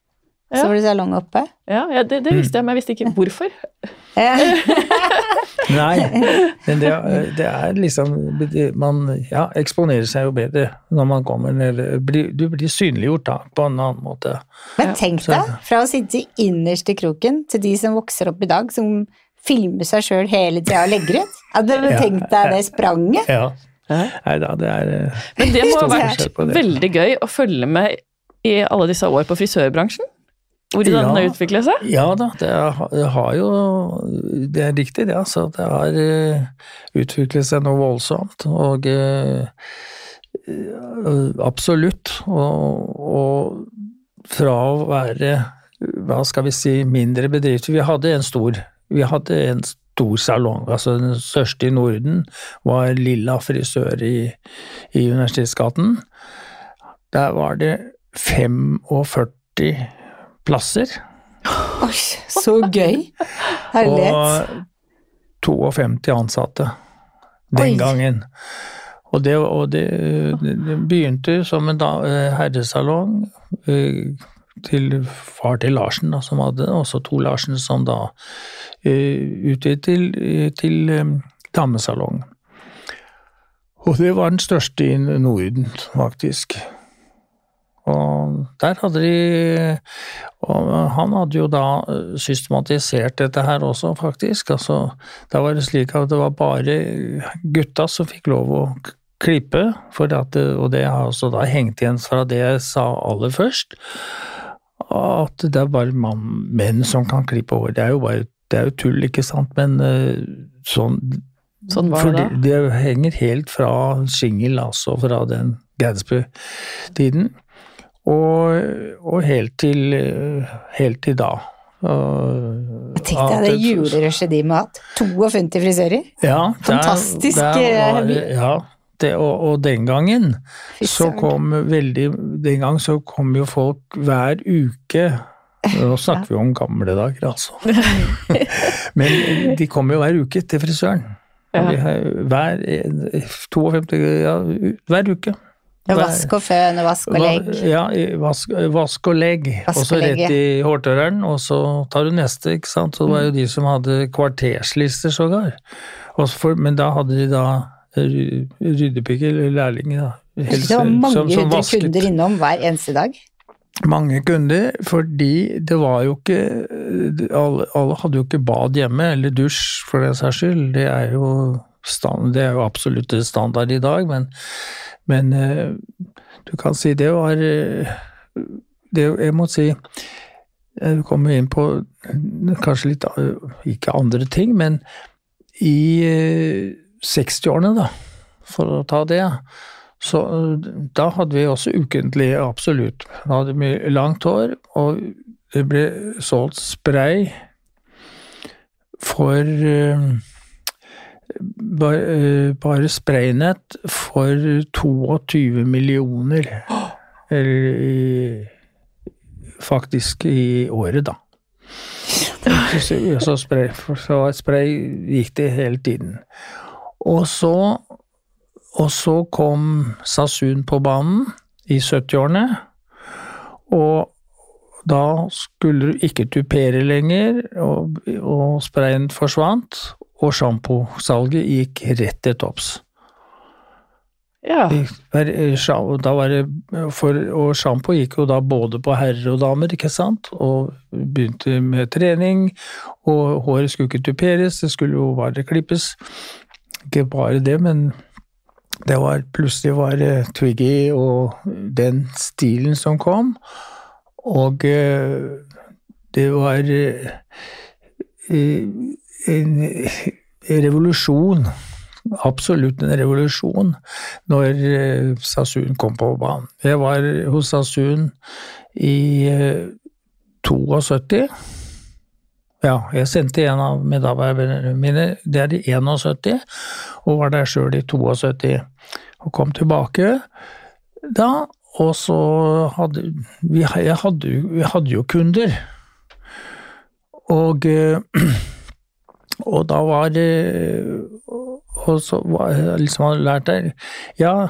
Så var det salong oppe. Ja, ja det, det, visste jeg, men jeg visste ikke hvorfor. Nei, men det, det, er liksom Man ja, eksponerer seg jo bedre når man kommer ned. Du blir synliggjort da, på en annen måte. Men tenk deg, fra å sitte i innerste kroken til de som vokser opp i dag, som filmer seg sjøl hele tida og legger ut. Hadde du tenkt deg det spranget? Ja. Nei da, det er Men det må ha vært veldig gøy å følge med i alle disse år på frisørbransjen? Hvordan ja, har utvikler seg? Ja da, det, har jo Det er riktig, det. altså. Det har uh, utviklet seg noe voldsomt. Og uh, absolutt. Og, og, fra å være, hva skal vi si, mindre bedrifter Vi hadde en stor, vi hadde en stor salong, altså den største i Norden, var Lilla frisør i, i Universitetsgaten. Der var det 45 plasser. Oi, så gøy! Herlighet. Og 52 ansatte den Oi. gangen. Og, det, og det, det, begynte som en eh, herresalong eh, til far til Larsen, da, som hadde også to Larsen, som da uh, utvidet til, til um, damesalong. Og det var den største i Norden, faktisk. Og der hadde de Og han hadde jo da eh, systematisert dette her også, faktisk. Altså, da var det slik at det var bare gutta som fikk lov å klippe, at, og det har også da hengt igjen fra det jeg sa aller først. At det er bare mann, menn som kan klippe over. Det er jo bare det er jo tull, ikke sant, men eh, sånn Sånn var det da? Det henger helt fra singel, altså fra den Gadsby-tiden. Og, og helt, til, helt til da. Tenk deg det julerushet de må ha hatt. 52 frisører. Ja, Fantastisk. Der, der var, ja, det, og, og den gangen så kom veldig Den gang så kom jo folk hver uke. Nå snakker vi om gamle dager, altså. Men de kom jo hver uke til frisøren. Ja. Hver 52 ja, hver uke. Ja, Vask og føn og vask og legg. Ja, vask, vask og legg, Vask og så rett i hårtørreren, og så tar du neste, ikke sant. Så det var jo de som hadde kvarterslister sågar. For- Men da hadde de da ry- ryddepiker, eller lærling. da. Helse- Det var mange som- som hundre kunder innom hver eneste dag. Mange kunder, fordi det var jo ikke Alle, alle hadde jo ikke bad hjemme, eller dusj for den saks skyld. Det er jo, stand, det er jo absolutt standard i dag, men, men eh, du kan si det var eh, det, Jeg må si Du kommer inn på kanskje litt eh, Ikke andre ting, men i eh, 60-årene, da, for å ta det, så da hadde vi også ukentlig, absolutt. Da hadde vi langt hår, og det ble solgt spray for eh, bare, eh, spraynett for 22 millioner. Eller i, faktisk i året, da. Så, så spray, så spray gikk det hele tiden. Og så og så kom Sasun på banen i 70-årene, og da skulle du ikke tupere lenger, og, og sprayen forsvant, og sjamposalget gikk rett til topps. Ja. Da var det, for, og sjampo gikk jo da både på herrer og damer, ikke sant, og begynte med trening, og håret skulle ikke tuperes, det skulle jo bare klippes. Ikke bare det, men det var plutselig var det Twiggy og den stilen som kom, og eh, det var eh, en revolusjon, absolutt en revolusjon, når eh, Sasun kom på banen. Jeg var hos Sasun i eh, 72. Ja, jeg sendte en av medarbeiderne mine der i 71, og var der sjøl i 72. Og kom tilbake da, og så hadde vi, jeg hadde, vi hadde jo kunder. Og, eh, og da var Og så var liksom hadde lært der Ja,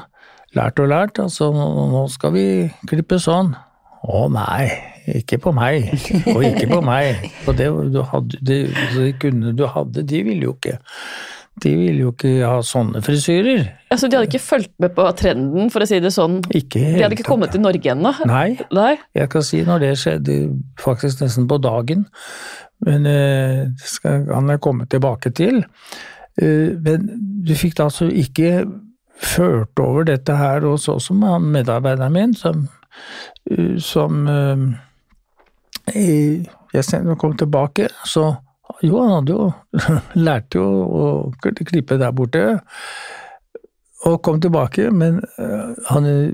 lært og lært, altså nå skal vi klippe sånn. Å nei, ikke på meg. Og ikke på meg. Og det du hadde, det, det kunne, du hadde, de ville jo ikke De ville jo ikke ha sånne frisyrer. Altså, de hadde ikke fulgt med på trenden, for å si det sånn. Ikke helt, De hadde ikke kommet til Norge ennå. Nei, Nei. jeg kan si når det skjedde faktisk nesten på dagen. Men eh, det skal kan jeg komme tilbake til. Eh, men du fikk da altså ikke ført over dette her, og så som han medarbeideren min, som, eh, som eh, Jeg kom tilbake, så Jo, han hadde jo Lærte jo å klippe der borte. Og kom tilbake, men eh, han eh,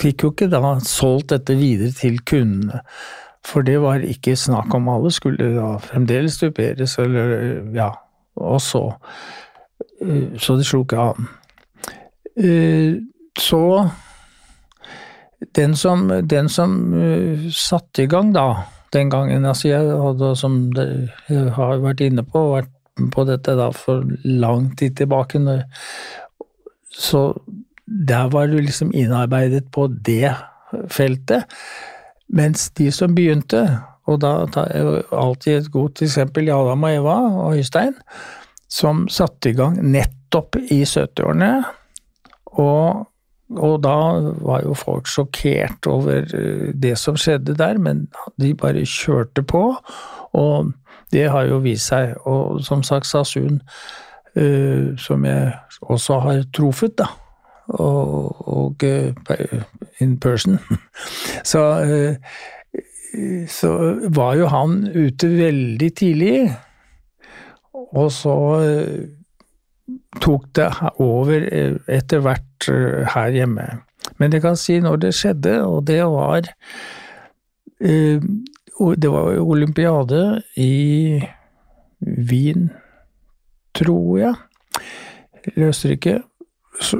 fikk jo ikke da solgt dette videre til kundene. For det var ikke snakk om alle skulle da fremdeles stuperes, eller ja, og så eh, Så det slo ikke an. Eh, Så den som, den som uh, satte i gang da, den gangen altså Jeg hadde, som dere har vært inne på, vært på dette da for lang tid tilbake, så der var du liksom innarbeidet på det feltet. Mens de som begynte, og da jeg alltid et godt eksempel Adam og Eva og Øystein, som satte i gang nettopp i 70-årene, og, og da var jo folk sjokkert over eh, det som skjedde der, men de bare kjørte på, og det har jo vist seg, og som sagt Sasun, eh, som jeg også har truffet, da, og, og eh, in person, så, så var jo han ute veldig tidlig, og så tok det over eh, etter hvert eh, her hjemme. Men jeg kan si når det skjedde, og det var eh, Det var olympiade i Wien, tror jeg, eller Østerrike.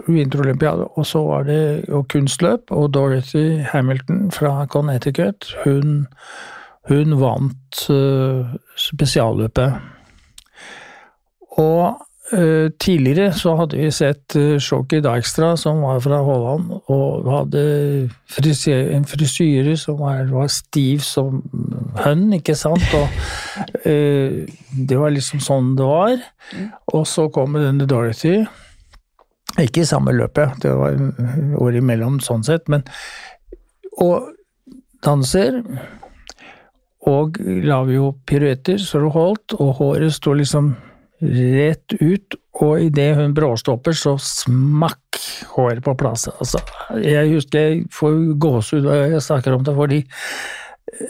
vinterolympiade, og så var det og kunstløp, og Dorothy Hamilton fra Connecticut, hun, hun vant spesialløpet. Og tidligere så hadde vi sett uh, Shoki Dijkstra, som var fra Holland, og hadde frisyr, en frisyre som var, var stiv som hønn, ikke sant? Og eh, det var liksom sånn det var. Og så kom denne Dorothy. Ikke i samme løpet, det var året år imellom sånn sett, men Og danser. Og la vi jo piruetter så det holdt, og håret sto liksom rett ut, og idet hun bråstopper, så smakk håret på plass. Altså, jeg husker jeg får gåsehud når jeg snakker om det, fordi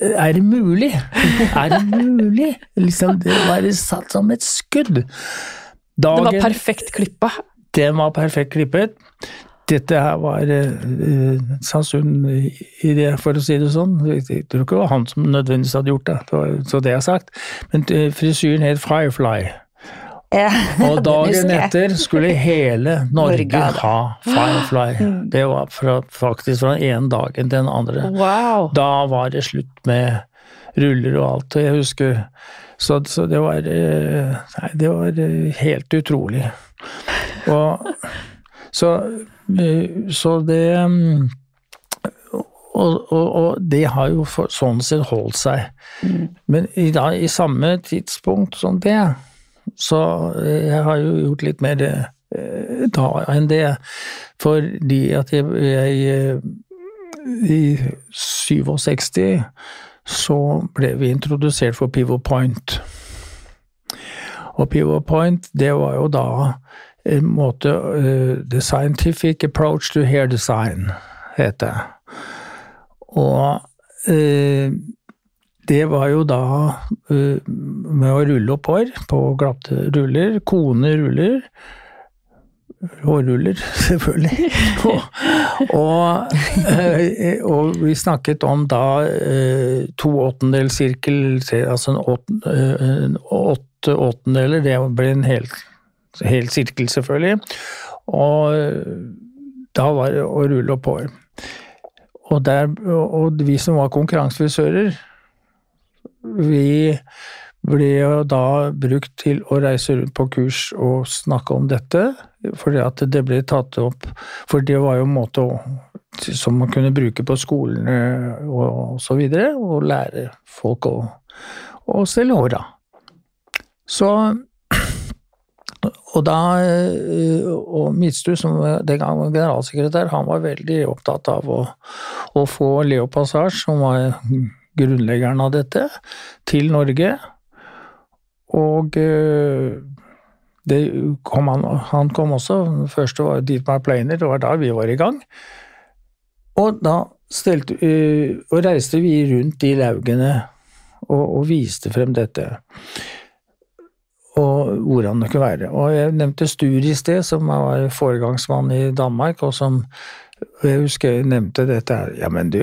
er det mulig? Er det mulig? Liksom, det var satt som et skudd. Det var perfekt klippa. den var perfekt klippet. Dette her var uh, sannsynlig i det, for å si det sånn. Jeg tror ikke det var han som nødvendigvis hadde gjort det, så det er sagt. Men eh, frisyren het Firefly. Ja, Og dagen etter skulle hele Norge Norge ha Firefly. Det var fra, faktisk fra den ene dagen til den andre. Wow. Da var det slutt med ruller og alt, og jeg husker Så, så det var eh, Nei, det var eh, helt utrolig. Og så, eh, så det mm, og, og, og det har jo for, sånn sett holdt seg. Men i, da, i samme tidspunkt som det, så eh, jeg har jo gjort litt mer eh, da enn det. Fordi at jeg, jeg eh, I 67 så ble vi introdusert for Pivot Point. Og Pivot Point, det var jo da en måte uh, The Scientific Approach to Hair Design, het det. Og eh, det var jo da eh, med å rulle opp hår på glatte ruller, kone ruller, hårruller, selvfølgelig. og, og, og vi snakket om da eh, to åttendels sirkel, altså en åt- eh, åtte åttendeler, det ble en hel, hel sirkel selvfølgelig. Og da var det å rulle opp hår. Og, der, og vi som var konkurransefrisører, vi ble jo da brukt til å reise rundt på kurs og snakke om dette, fordi at det ble tatt opp For det var jo en måte som man kunne bruke på skolene og, så videre, og lære folk å, å stelle håra. Så og da eh, Og Midtstu, som den gang var generalsekretær, han var veldig opptatt av å, å få Leo Passage, som var grunnleggeren av dette, til Norge. Og eh, kom han, han kom også. Den første var Dietmar Pleiner, det var da vi var i gang. Og da stelte, eh, og reiste vi rundt i laugene og, og viste frem dette og hvordan det kunne være. Og jeg nevnte Stur i sted, som var foregangsmann i Danmark, og som jeg husker jeg nevnte dette her. Ja, men du,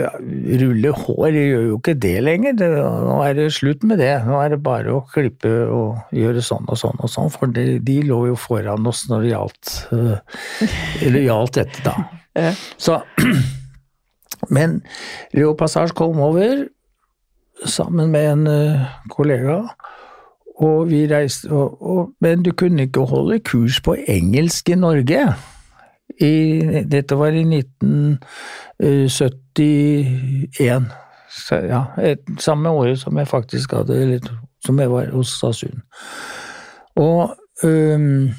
rulle hår jeg gjør jo ikke det lenger. Det, nå er det slutt med det. Nå er det bare å klippe og gjøre sånn og sånn og sånn, for de, de lå jo foran oss når det gjaldt øh, Eller gjaldt dette, da. Ja. Så Men Leo Passage kom over sammen med en øh, kollega. Og vi reiste, og, og, men du kunne ikke holde kurs på engelsk i Norge. I, dette var i 1971. Så, ja, et, samme året som jeg faktisk hadde eller, Som jeg var hos Stasun. Og um,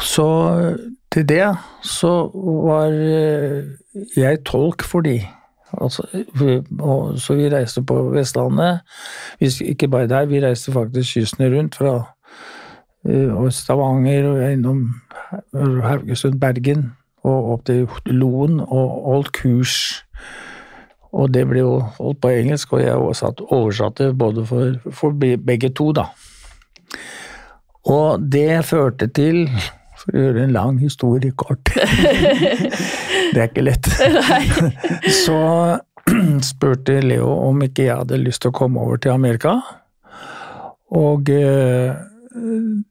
Så til det så var øh, jeg tolk for de. Altså, så vi reiste på Vestlandet. Ikke bare der, vi reiste faktisk kysten rundt fra eh, og Stavanger og innom Haugesund, Bergen og opp til Loen og holdt kurs. Og det ble jo holdt på engelsk, og jeg oversatte både for, for begge to, da. Og det førte til, for å gjøre en lang historie kort Det er ikke lett. Så spurte Leo om ikke jeg hadde lyst til å komme over til Amerika. Og eh,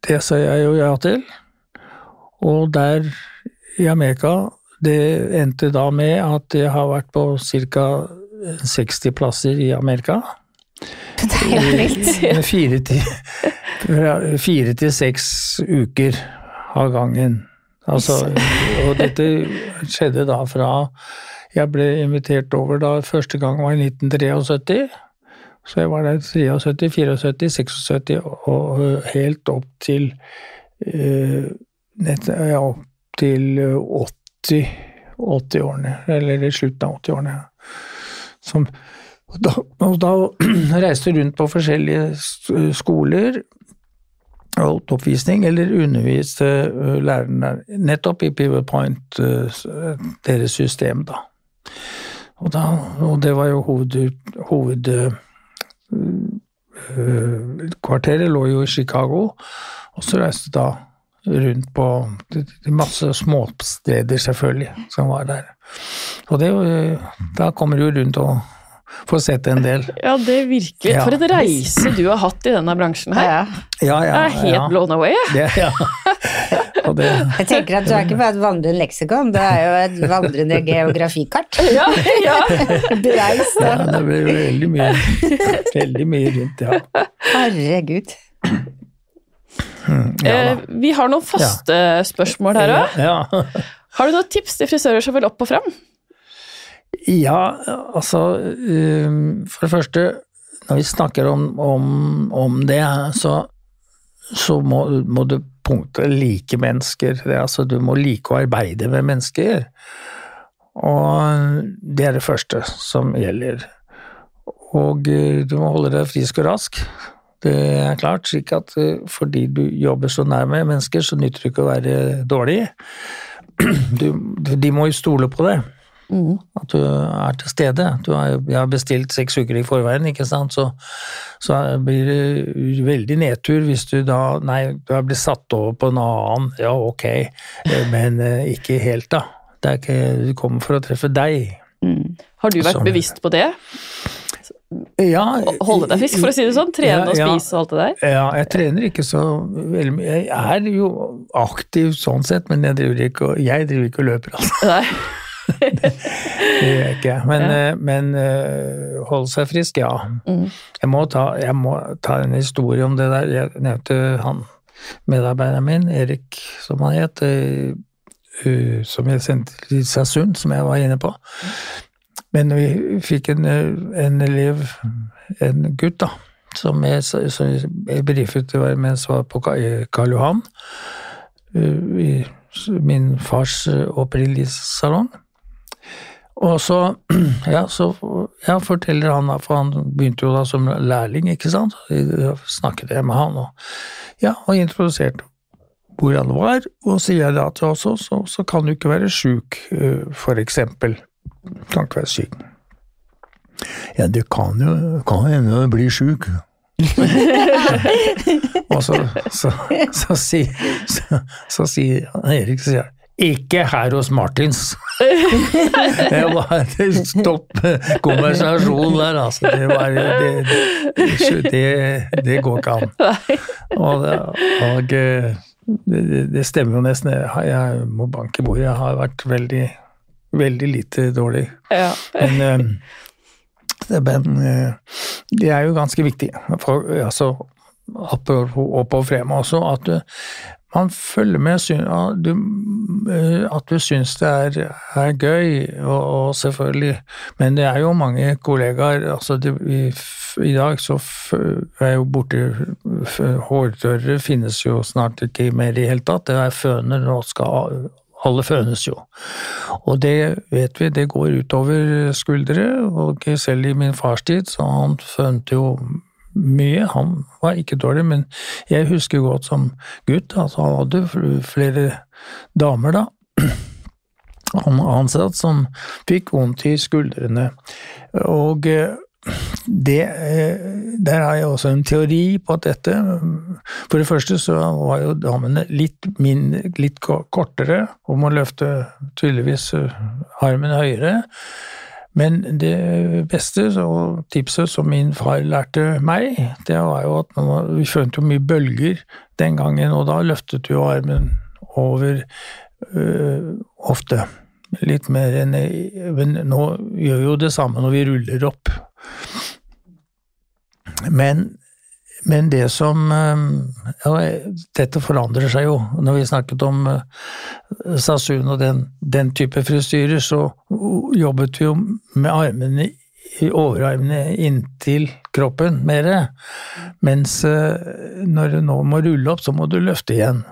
det sa jeg jo ja til. Og der i Amerika, det endte da med at jeg har vært på ca. 60 plasser i Amerika. Det er helt vilt. Fire til, fire til seks uker av gangen. Altså, og dette skjedde da fra Jeg ble invitert over da første gang var i 1973. Så jeg var der 73, 74, 76 og helt opp til nett, ja, opp til 80, 80-årene, eller i slutten av 80-årene. Og da, og da reiste rundt på forskjellige skoler, holdt oppvisning, eller underviste lærerne nettopp i Pivot Point, deres system, da. Og, da, og det var jo hoved... hoved kvarteret lå jo i Chicago, og så reiste da rundt på masse småsteder, selvfølgelig, som var der. Og det, da kommer du rundt og får sett en del. Ja, det virkelig. Ja. For et reise du har hatt i denne bransjen her. Ja. Ja, ja, Jeg er helt ja. blown away. jeg. Det, ja. Og det, Jeg tenker at du er ikke bare et vandrende leksikon, du er jo et vandrende geografikart. Ja, ja. Bereist, ja, da. det blir veldig mye, veldig mye rundt, ja. Herregud. Ja Eh. Vi har noen faste spørsmål her òg. Ja, Har du noen tips til frisører som vil opp og fram? ja, altså um, For det første, når vi snakker om, om, om det, så, så må, må du punktet like mennesker. Det, altså, du må like å arbeide med mennesker. Og det er det første som gjelder. Og eh, du må holde deg frisk og rask. Det er klart, slik at eh, fordi du jobber så nær med mennesker, så nytter det ikke å være dårlig. Du, de må jo stole på det. At du er til stede. Du har, jeg har bestilt seks uker i forveien, ikke sant, så, så blir det veldig nedtur hvis du da Nei, du er blitt satt over på en annen, ja ok, men eh, ikke helt, da. Det er ikke, du kommer for å treffe deg. Har du vært Som, bevisst på det? Ja, Holde deg frisk, for å si det sånn? Trene Ja, og spise og alt det der? Ja, jeg trener ikke så veldig mye. Jeg er jo aktiv sånn sett, men jeg driver ikke og, jeg driver ikke og løper, altså. Nei. Det gjør jeg ikke. Men, ja. men eh, holde seg frisk, ja. Mm. Jeg, må ta, jeg må ta en historie om det der. Jeg nevnte han medarbeideren min, Erik, som han het, eh, eh, som jeg sendte til Sasund, som jeg var inne på. Men vi fikk en, eh, en elev, en gutt, da, som jeg, som jeg brifet til å være mens jeg var på Karl Johan, eh, i min fars eh, opprinneligsalong. Og så, ja, så ja, forteller han, for han begynte jo da som lærling, ikke sant, Så snakket jeg med han, og, ja, og introduserte hvor han var, og sier jeg da til oss, så, så kan du ikke være sjuk, eh, for eksempel. Kan ikke være syk. Ja, det kan jo kan hende du blir sjuk. og så, så, så, sier- Erik sier, ikke her hos Martins. det var stopp konversasjon der, altså. Det, var, det, det, det går ikke an. Og, det, og eh, det, stemmer jo nesten. Jeg, må banke bordet. Jeg har vært veldig, veldig lite dårlig. Ja. Men, eh, det, men eh, det er jo ganske viktig, for, altså, opp og frem også, at eh, man følger med, eh, at du syns det er, er gøy, og, og selvfølgelig Men det er jo mange kollegaer altså det, i, I dag så er jo borte f- Hårtørrere finnes jo snart ikke mer i det hele tatt. Det er føner, nå skal alle fønes jo. Og det vet vi, det går utover skuldre, og selv i min fars tid, så han fønte jo mye. Han var ikke dårlig, men jeg husker godt som gutt, altså han hadde flere damer da, han ansatt som fikk vondt i skuldrene. Og eh, det, eh, der har jeg også en teori på at dette For det første så var jo damene litt, mindre, litt kortere om å løfte tydeligvis eh, armen høyere. Men det beste og tipset som min far lærte meg, det var jo at man- vi skjønte jo mye bølger den gangen, og da løftet jo armen over, øh, ofte. Litt mer enn Men nå gjør vi jo det samme når vi ruller opp. Men, men det som ja, Dette forandrer seg jo. Når vi snakket om Sasun og den, den type frisyrer, så jobbet vi jo med armene overarmene inntil kroppen mer. Mens når du nå må rulle opp, så må du løfte igjen.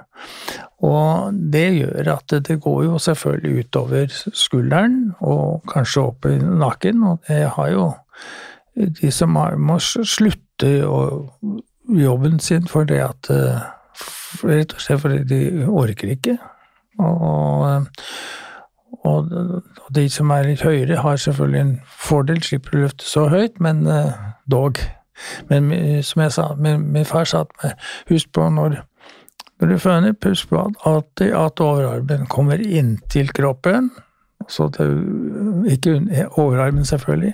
Og det gjør at det går jo selvfølgelig utover skulderen, og kanskje opp i nakken, og det har jo de som må slutte jobben sin for det at Rett og slett fordi de orker ikke. Og, og, og de som er litt høyere, har selvfølgelig en fordel, slipper å løfte så høyt, men dog. Men som jeg sa, min, min far sa til husk på når når du føner, husk på alltid at overarmen kommer inntil kroppen. Så det, ikke overarmen, selvfølgelig.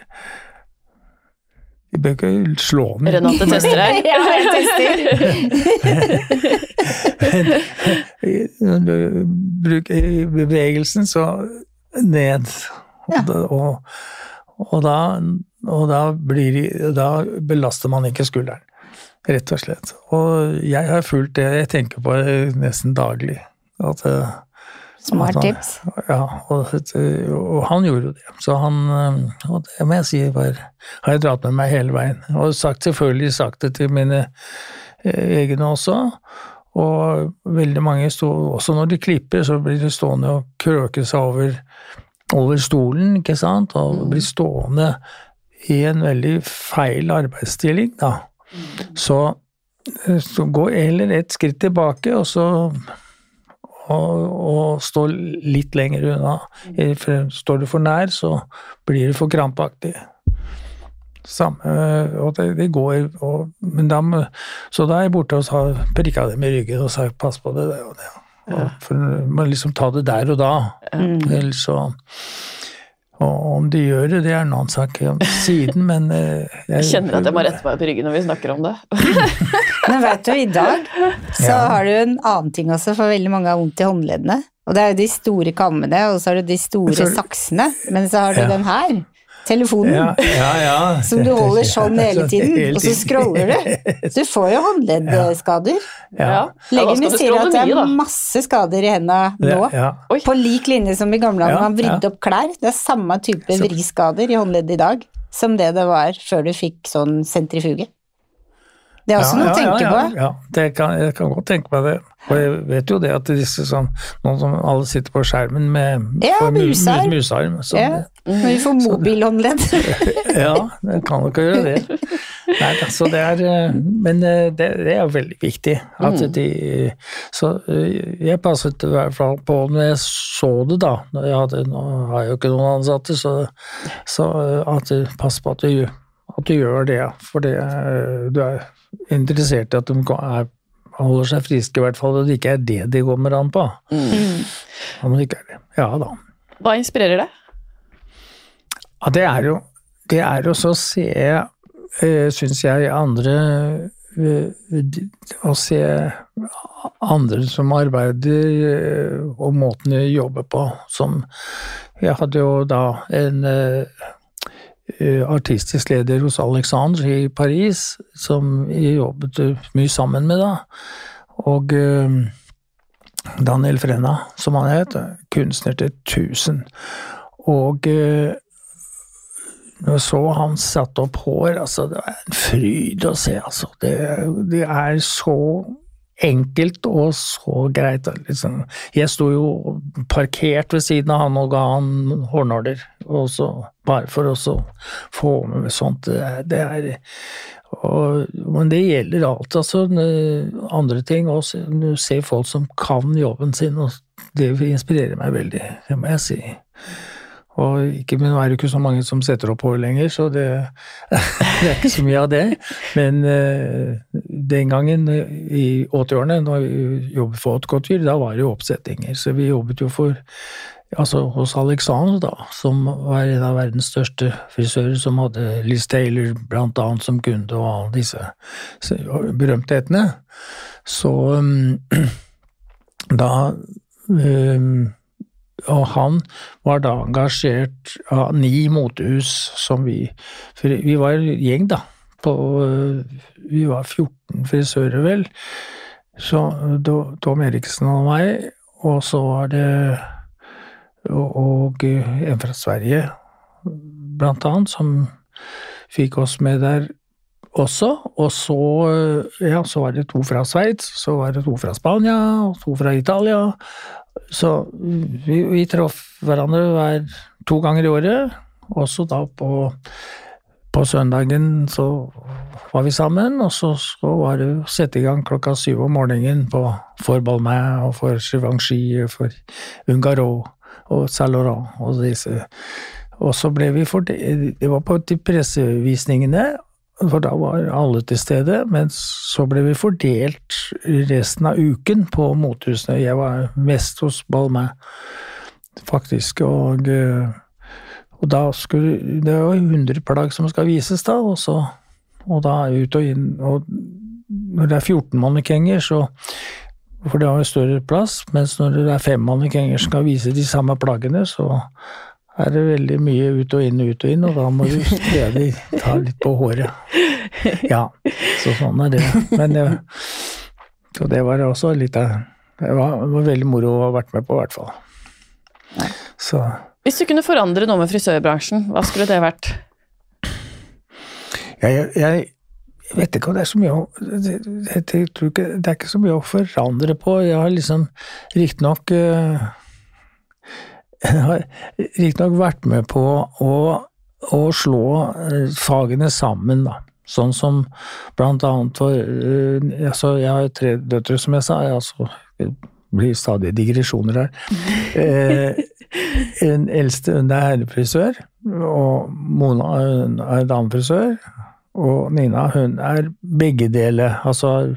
Vi bør ikke slå den. Renate tester her. ja, jeg tester. Men når du bruker bevegelsen, så ned. Og, Ja. da, og, og, da, og da, blir, da belaster man ikke skulderen. Rett og slett. Og jeg har fulgt det jeg tenker på nesten daglig. At, eh, Smart tips. Ja, og, og han gjorde jo det. Så han eh, Og det må jeg si var, har jeg dratt med meg hele veien. Og sagt, selvfølgelig sagt det til mine eh, egne også. Og veldig mange sto Også når de klipper, så blir de stående og krøke seg over, over stolen, ikke sant? Og blir stående i en veldig feil arbeidsstilling, da. Så, så gå heller et skritt tilbake, og så og, og stå litt lenger unna. For står du for nær, så blir du for krampaktig. Samme, og det, det går og, men da, Så da er jeg borte og har prikka dem i ryggen og sagt 'pass på det', det og det. Og, for man liksom ta det der og da. Ellers så Og om de gjør det, det er en annen sak siden, men jeg, Jeg kjenner at jeg må rette meg på ryggen når vi snakker om det. Men vet du, i dag så Ja. har du en annen ting også, for veldig mange har vondt i håndleddene. Og det er jo de store kammene, og så har du de store Så- saksene. Men så har du Ja. den her, telefonen, ja, ja, ja. som du holder sånn hele tiden, og så scroller du. Så du får jo håndleddskader. Ja. Ja, da Legen min sier at det er masse skader i henda nå. Ja, ja. På lik linje som i gamle dager man vridde opp klær. Det er samme type vriskader i håndleddet i dag som det det var før du fikk sånn sentrifuge. Det er også noe å tenke ja, på. Ja, det kan, jeg kan godt tenke meg det. Og jeg vet jo det at disse som noen som alle sitter på skjermen med Ja, musarm. musarm så Ja, når vi får mobilhåndledd. ja, det kan nok gjøre det. Nei, altså det er eh, Men eh, det, det er veldig viktig at Mm. de Så eh, jeg passet i hvert fall på når jeg så det, da. Jeg hadde, nå har jeg jo ikke noen ansatte, så, så at pass på at du, at du gjør det. For det, du er interessert i at de er, holder seg friske, i hvert fall. Og det ikke er det de kommer an på. Mm. Om det ikke er det. Ja da. Hva inspirerer deg? Ja, det er jo Det er jo så å se, uh, syns jeg, andre eh, Å se andre som arbeider, eh, og måten de jobber på, som Jeg hadde jo da en eh, eh, artistisk leder hos Alexandre i Paris, som jeg jobbet mye sammen med da. Og eh, Daniel Frenna, som han het, kunstner til 1000. Og eh, når jeg så han satte opp hår, altså det var en fryd å se, altså. Det, det er så enkelt og så greit. Liksom. Jeg sto jo parkert ved siden av han og ga han hårnåler, bare for å få med sånt. Det er og, men det gjelder alt, altså. Andre ting også. Du ser folk som kan jobben sin, og det inspirerer meg veldig, det må jeg si. Og ikke, men nå er det ikke så mange som setter opp hår lenger, så det, det er ikke så mye av det. Men uh, den gangen i 80-årene, når vi jobbet for Couture, da var det jo oppsettinger. Så vi jobbet jo for Altså hos Alexander, da, som var en av verdens største frisører, som hadde Liz Taylor blant annet som kunde, og alle disse berømthetene. Så um, da um, og han var da engasjert av ni motehus som vi for Vi var en gjeng, da. På, vi var 14 frisører, vel. Så Tom Eriksen og meg, og så var det og, og en fra Sverige, blant annet, som fikk oss med der også. Og så, ja, så var det to fra Sveits, så var det to fra Spania, og to fra Italia. Så vi, vi traff hverandre hver to ganger i året. Også da på, på søndagen så var vi sammen, og så, så var det å sette i gang klokka syv om morgenen på, for Balmain og for Givenchy for Ungaro og Saint Laurent og disse. Og så ble vi fordelt Det var på de pressevisningene, for da var alle til stede. Men så ble vi fordelt resten av uken på mothusene. Jeg var mest hos Balmain, faktisk. Og, og da skulle Det var 100 plagg som skal vises, da. Og, så, og da ut og inn. Og når det er 14 mannekenger, så for det har jo større plass, mens når det er fem mannekenger som skal vise de samme plaggene, så er det veldig mye ut og inn, ut og inn, og da må du stadig ta litt på håret. Ja, så sånn er det. Men Så det var også litt av Det var, var veldig moro å ha vært med på, i hvert fall. Så. Hvis du kunne forandre noe med frisørbransjen, hva skulle det vært? Jeg, jeg, jeg vet ikke om det er så mye å det, det, det, er ikke så mye å forandre på. Jeg har liksom riktignok uh, jeg har riktignok vært med på å, å, slå eh, fagene sammen, da. Sånn som blant annet for uh, altså, Jeg har tre døtre, som jeg sa. Altså, blir stadig digresjoner her. Eh, eldste hun er herrefrisør, og Mona hun er damefrisør. Og Nina, hun er begge deler. Altså,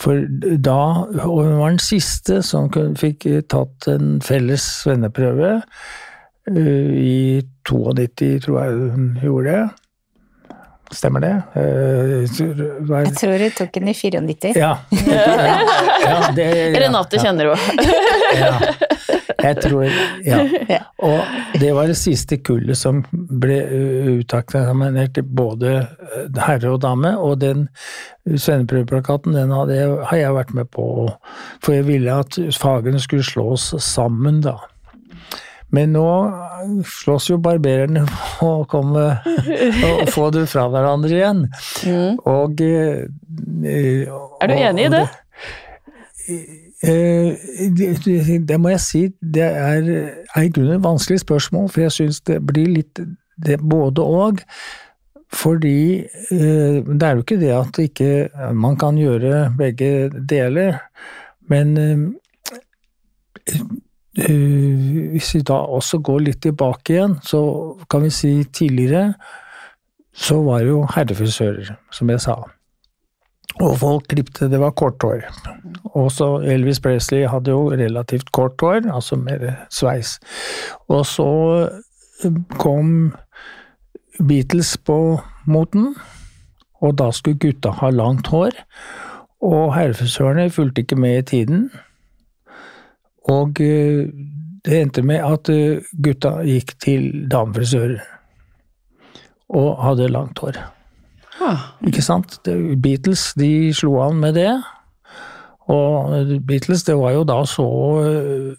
for da Og hun var den siste som fikk tatt en felles svenneprøve. Uh, I 92, tror jeg hun gjorde det. Stemmer det? Uh, jeg tror hun tok den i 94. Ja. ja, ja det, Renate kjenner henne. ja. Jeg tror ja. Og det var det siste kullet som ble utaksaminert til både eh, herre og dame, og den svenneprøveplakaten den hadde, har jeg vært med på, for jeg ville at fagene skulle slås sammen, da. Men nå slåss jo barbererne å komme og få det fra hverandre igjen. Mm. Og, og, eh, Er du enig i det? Eh, det, det, må jeg si, det er, er i grunnen et vanskelig spørsmål, for jeg syns det blir litt det både og. Fordi eh, det er jo ikke det at ikke man kan gjøre begge deler, men eh, hvis vi da også går litt tilbake igjen, så kan vi si tidligere så var det jo herrefrisører, som jeg sa. Og folk klipte Det var kort hår. Også Elvis Presley hadde jo relativt kort hår, altså mer sveis. Og så eh, kom Beatles på moten, og da skulle gutta ha langt hår. Og herrefrisørene fulgte ikke med i tiden. Og eh, det endte med at eh, gutta gikk til damefrisører. Og hadde langt hår. Ikke sant? Beatles de slo an med det. Og Beatles det var jo da så eh,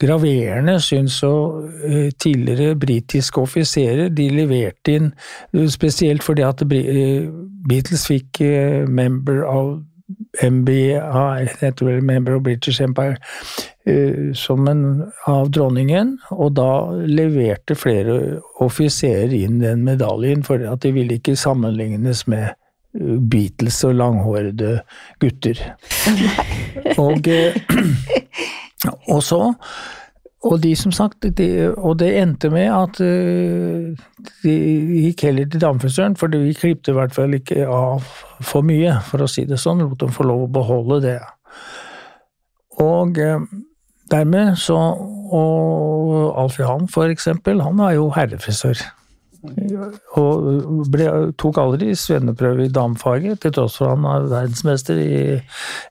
graverende, syns jo eh, tidligere britiske offiserer. De leverte inn eh, spesielt fordi at Beatles fikk member of Vel Member of British Empire, som en av dronningen, og da leverte flere offiserer inn den medaljen, for at de ville ikke sammenlignes med Beatles og langhårede gutter. og, eh, og så og de som sagt, de, og det endte med at uh, de gikk heller til damefrisøren, for vi klipte i hvert fall ikke av for mye, for å si det sånn. Lot dem få lov å beholde det. Og uh, dermed så Og Alf Johan, for eksempel, han var jo herrefrisør. Og ble, tok aldri svenneprøve i damefaget, til tross for han er verdensmester i,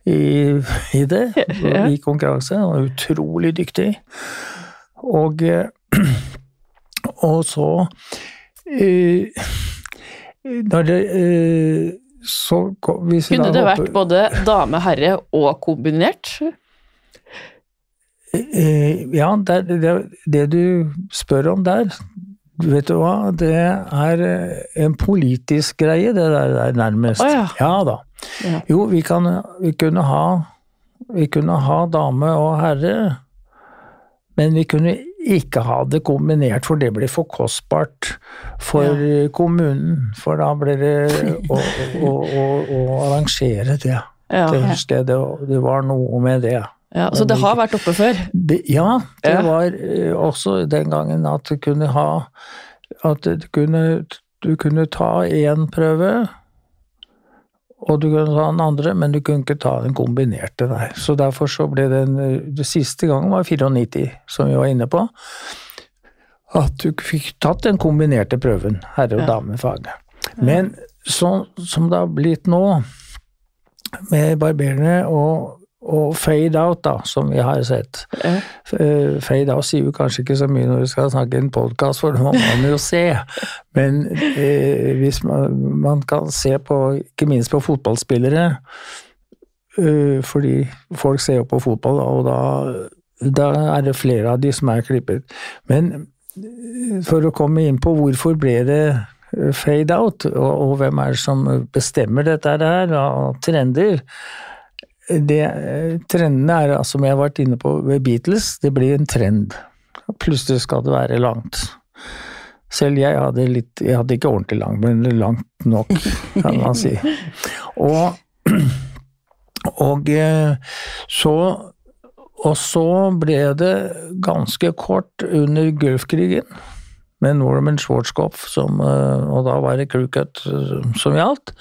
i, i det, i konkurranse. Han var utrolig dyktig. og, og så eh, Når det eh, så Kunne det vært både dame, herre og kombinert? Eh, Ja, det, det, det du spør om der, vet du hva, det er eh, en politisk greie, det der, der nærmest. Å ja. ja da. Ja. Jo, vi, kan, vi, kunne ha, vi kunne ha dame og herre, men vi kunne ikke ha det kombinert, for det blir for kostbart for kommunen. For da blir det å, å, å, å arrangere det. Ja. Det husker jeg, det, det var noe med det. Ja. Så det har vært oppe før? Ja, det var eh, også den gangen at du kunne ha At du kunne, du kunne ta én prøve, og du kunne ta den andre, men du kunne ikke ta den kombinerte, nei. Så derfor så ble den eh, Det siste gangen var 94, som vi var inne på. At du fikk tatt den kombinerte prøven, herre- og Ja. damefag. Men sånn som det har blitt nå, med barberene og, og fade out, da, som vi har sett. Ja. Eh, Fade out sier jo kanskje ikke så mye når du skal snakke i en podkast, for det må man jo se. Men eh, hvis man, man kan se på, ikke minst på fotballspillere, eh, fordi folk ser jo på fotball, og da, da er det flere av de som er klippet. Men eh, for å komme inn på hvorfor ble det eh, fade out, og, og hvem er det som bestemmer dette her, og trender, det, eh, trendene er, altså, som jeg har vært inne på ved Beatles, det blir en trend. Plutselig skal det være langt. Selv jeg hadde litt Jeg hadde ikke ordentlig langt, men langt nok, kan man si. Og, og eh, så Og så ble det ganske kort under Gulfkrigen, med Norman Schwarzkopf, som, eh, og da var det Crewcut som gjaldt.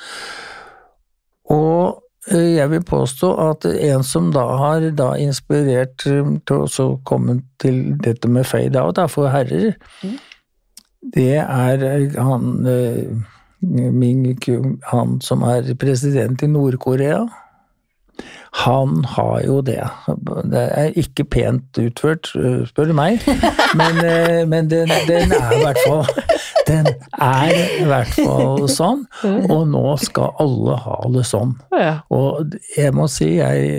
Og Eh, Jeg vil påstå at en som da har da inspirert eh, til å komme til dette med fade out da, for herrer, det er eh, han min, han som er president i Nord-Korea. Han har jo det. Det er ikke pent utført, spør du meg, men, men den, den er i hvert fall Den er i hvert fall sånn, og nå skal alle ha det sånn. Og jeg må si, jeg,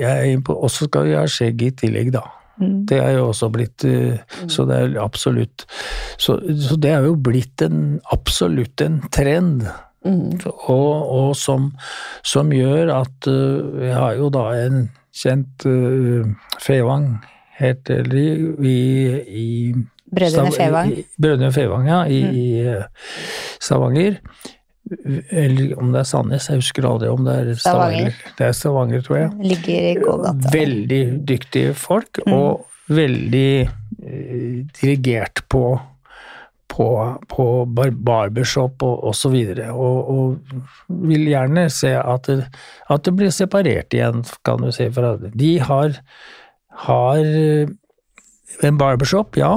jeg er også skal vi ha skjegg i tillegg, da. Det er jo også blitt eh, Så det er absolutt Så, så det er jo blitt en absolutt en trend. Og, og som, som gjør at uh, Vi har jo da en kjent uh, Fevang, heter de, i, i Brødrene Fevang. i- Brødrene Fevang, ja, i, i eh, Stavanger. Eller om det er Sandnes, jeg husker aldri om det er Stavanger. Stavanger. Det er Stavanger, tror jeg. Ligger i gågata. Veldig dyktige folk, Mm. og veldig eh, dirigert på på, på bar barbershop og, og så videre, og, og vil gjerne se at det, at det blir separert igjen, kan du si. For at de har, har eh, en barbershop, ja,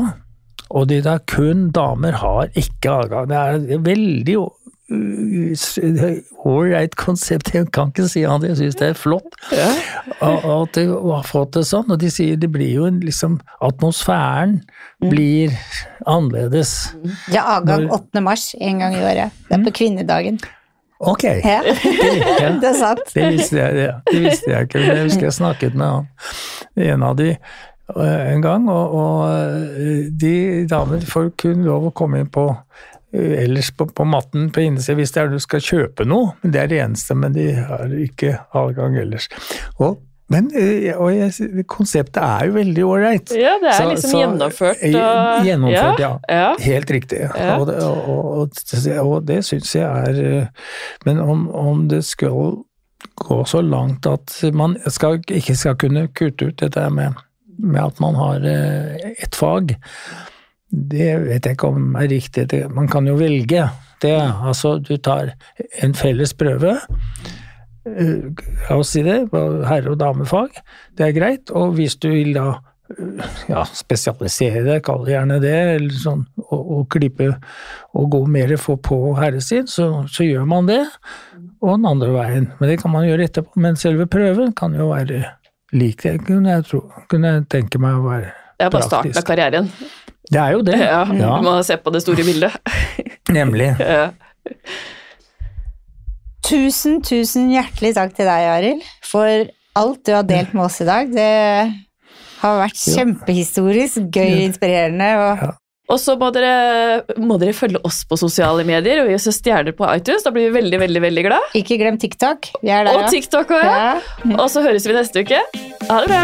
og de der kun damer har ikke adgang. Det er veldig ålreit konsept, jeg kan ikke si annet, jeg syns det er flott. ja. at de har fått det sånn, og de sier det blir jo en liksom Atmosfæren blir annerledes. Er avgang 8. mars en gang i året. Det er på kvinnedagen. Ok, Ja, det, ja, det er sant. det visste jeg, ja. det visste jeg ikke, jeg husker jeg snakket med han, en av de eh, en gang, og, og eh, de damer får kun lov å komme inn på ellers på, på matten på innsiden hvis det er du skal kjøpe noe, men det er det eneste, men de har ikke adgang ellers. Og, men eh, og jeg, konseptet er jo veldig ålreit. Ja, det er Så- liksom så- gjennomført. eh, og- Gjennomført, ja. ja. Helt riktig. Ja. Og, det, og, det syns jeg er eh, Men om, om det skal gå så langt at man skal, ikke skal kunne kutte ut dette med, med at man har ett et fag, det vet jeg ikke om er riktig. Man kan jo velge. Det, altså, du tar en felles prøve. eh, La oss si det, herre- og damefag. Det er greit. Og hvis du vil da eh, ja, spesialisere deg, kall det gjerne det, eller sånn, og, og klippe og gå mer for på herresiden, så, så gjør man det. Og den andre veien. Men det kan man gjøre etterpå. Men selve prøven kan jo være lik det, kunne jeg, tro, kunne jeg tenke meg å være praktisk. Det er bare starten av karrieren. Det er jo det. Ja, Ja. Du må se på det store bildet. Nemlig. Ja. Tusen, tusen hjertelig takk til deg, Arild, for alt du har delt med oss i dag. Det har vært kjempehistorisk, gøy, inspirerende. Og Og så må dere, må dere følge oss på sosiale medier og gi oss stjerner på iTunes. Da blir vi veldig, veldig veldig glad. ikke glem TikTok. Vi er der, Og TikTok òg, ja. ja. Og så høres vi neste uke. Ha det bra!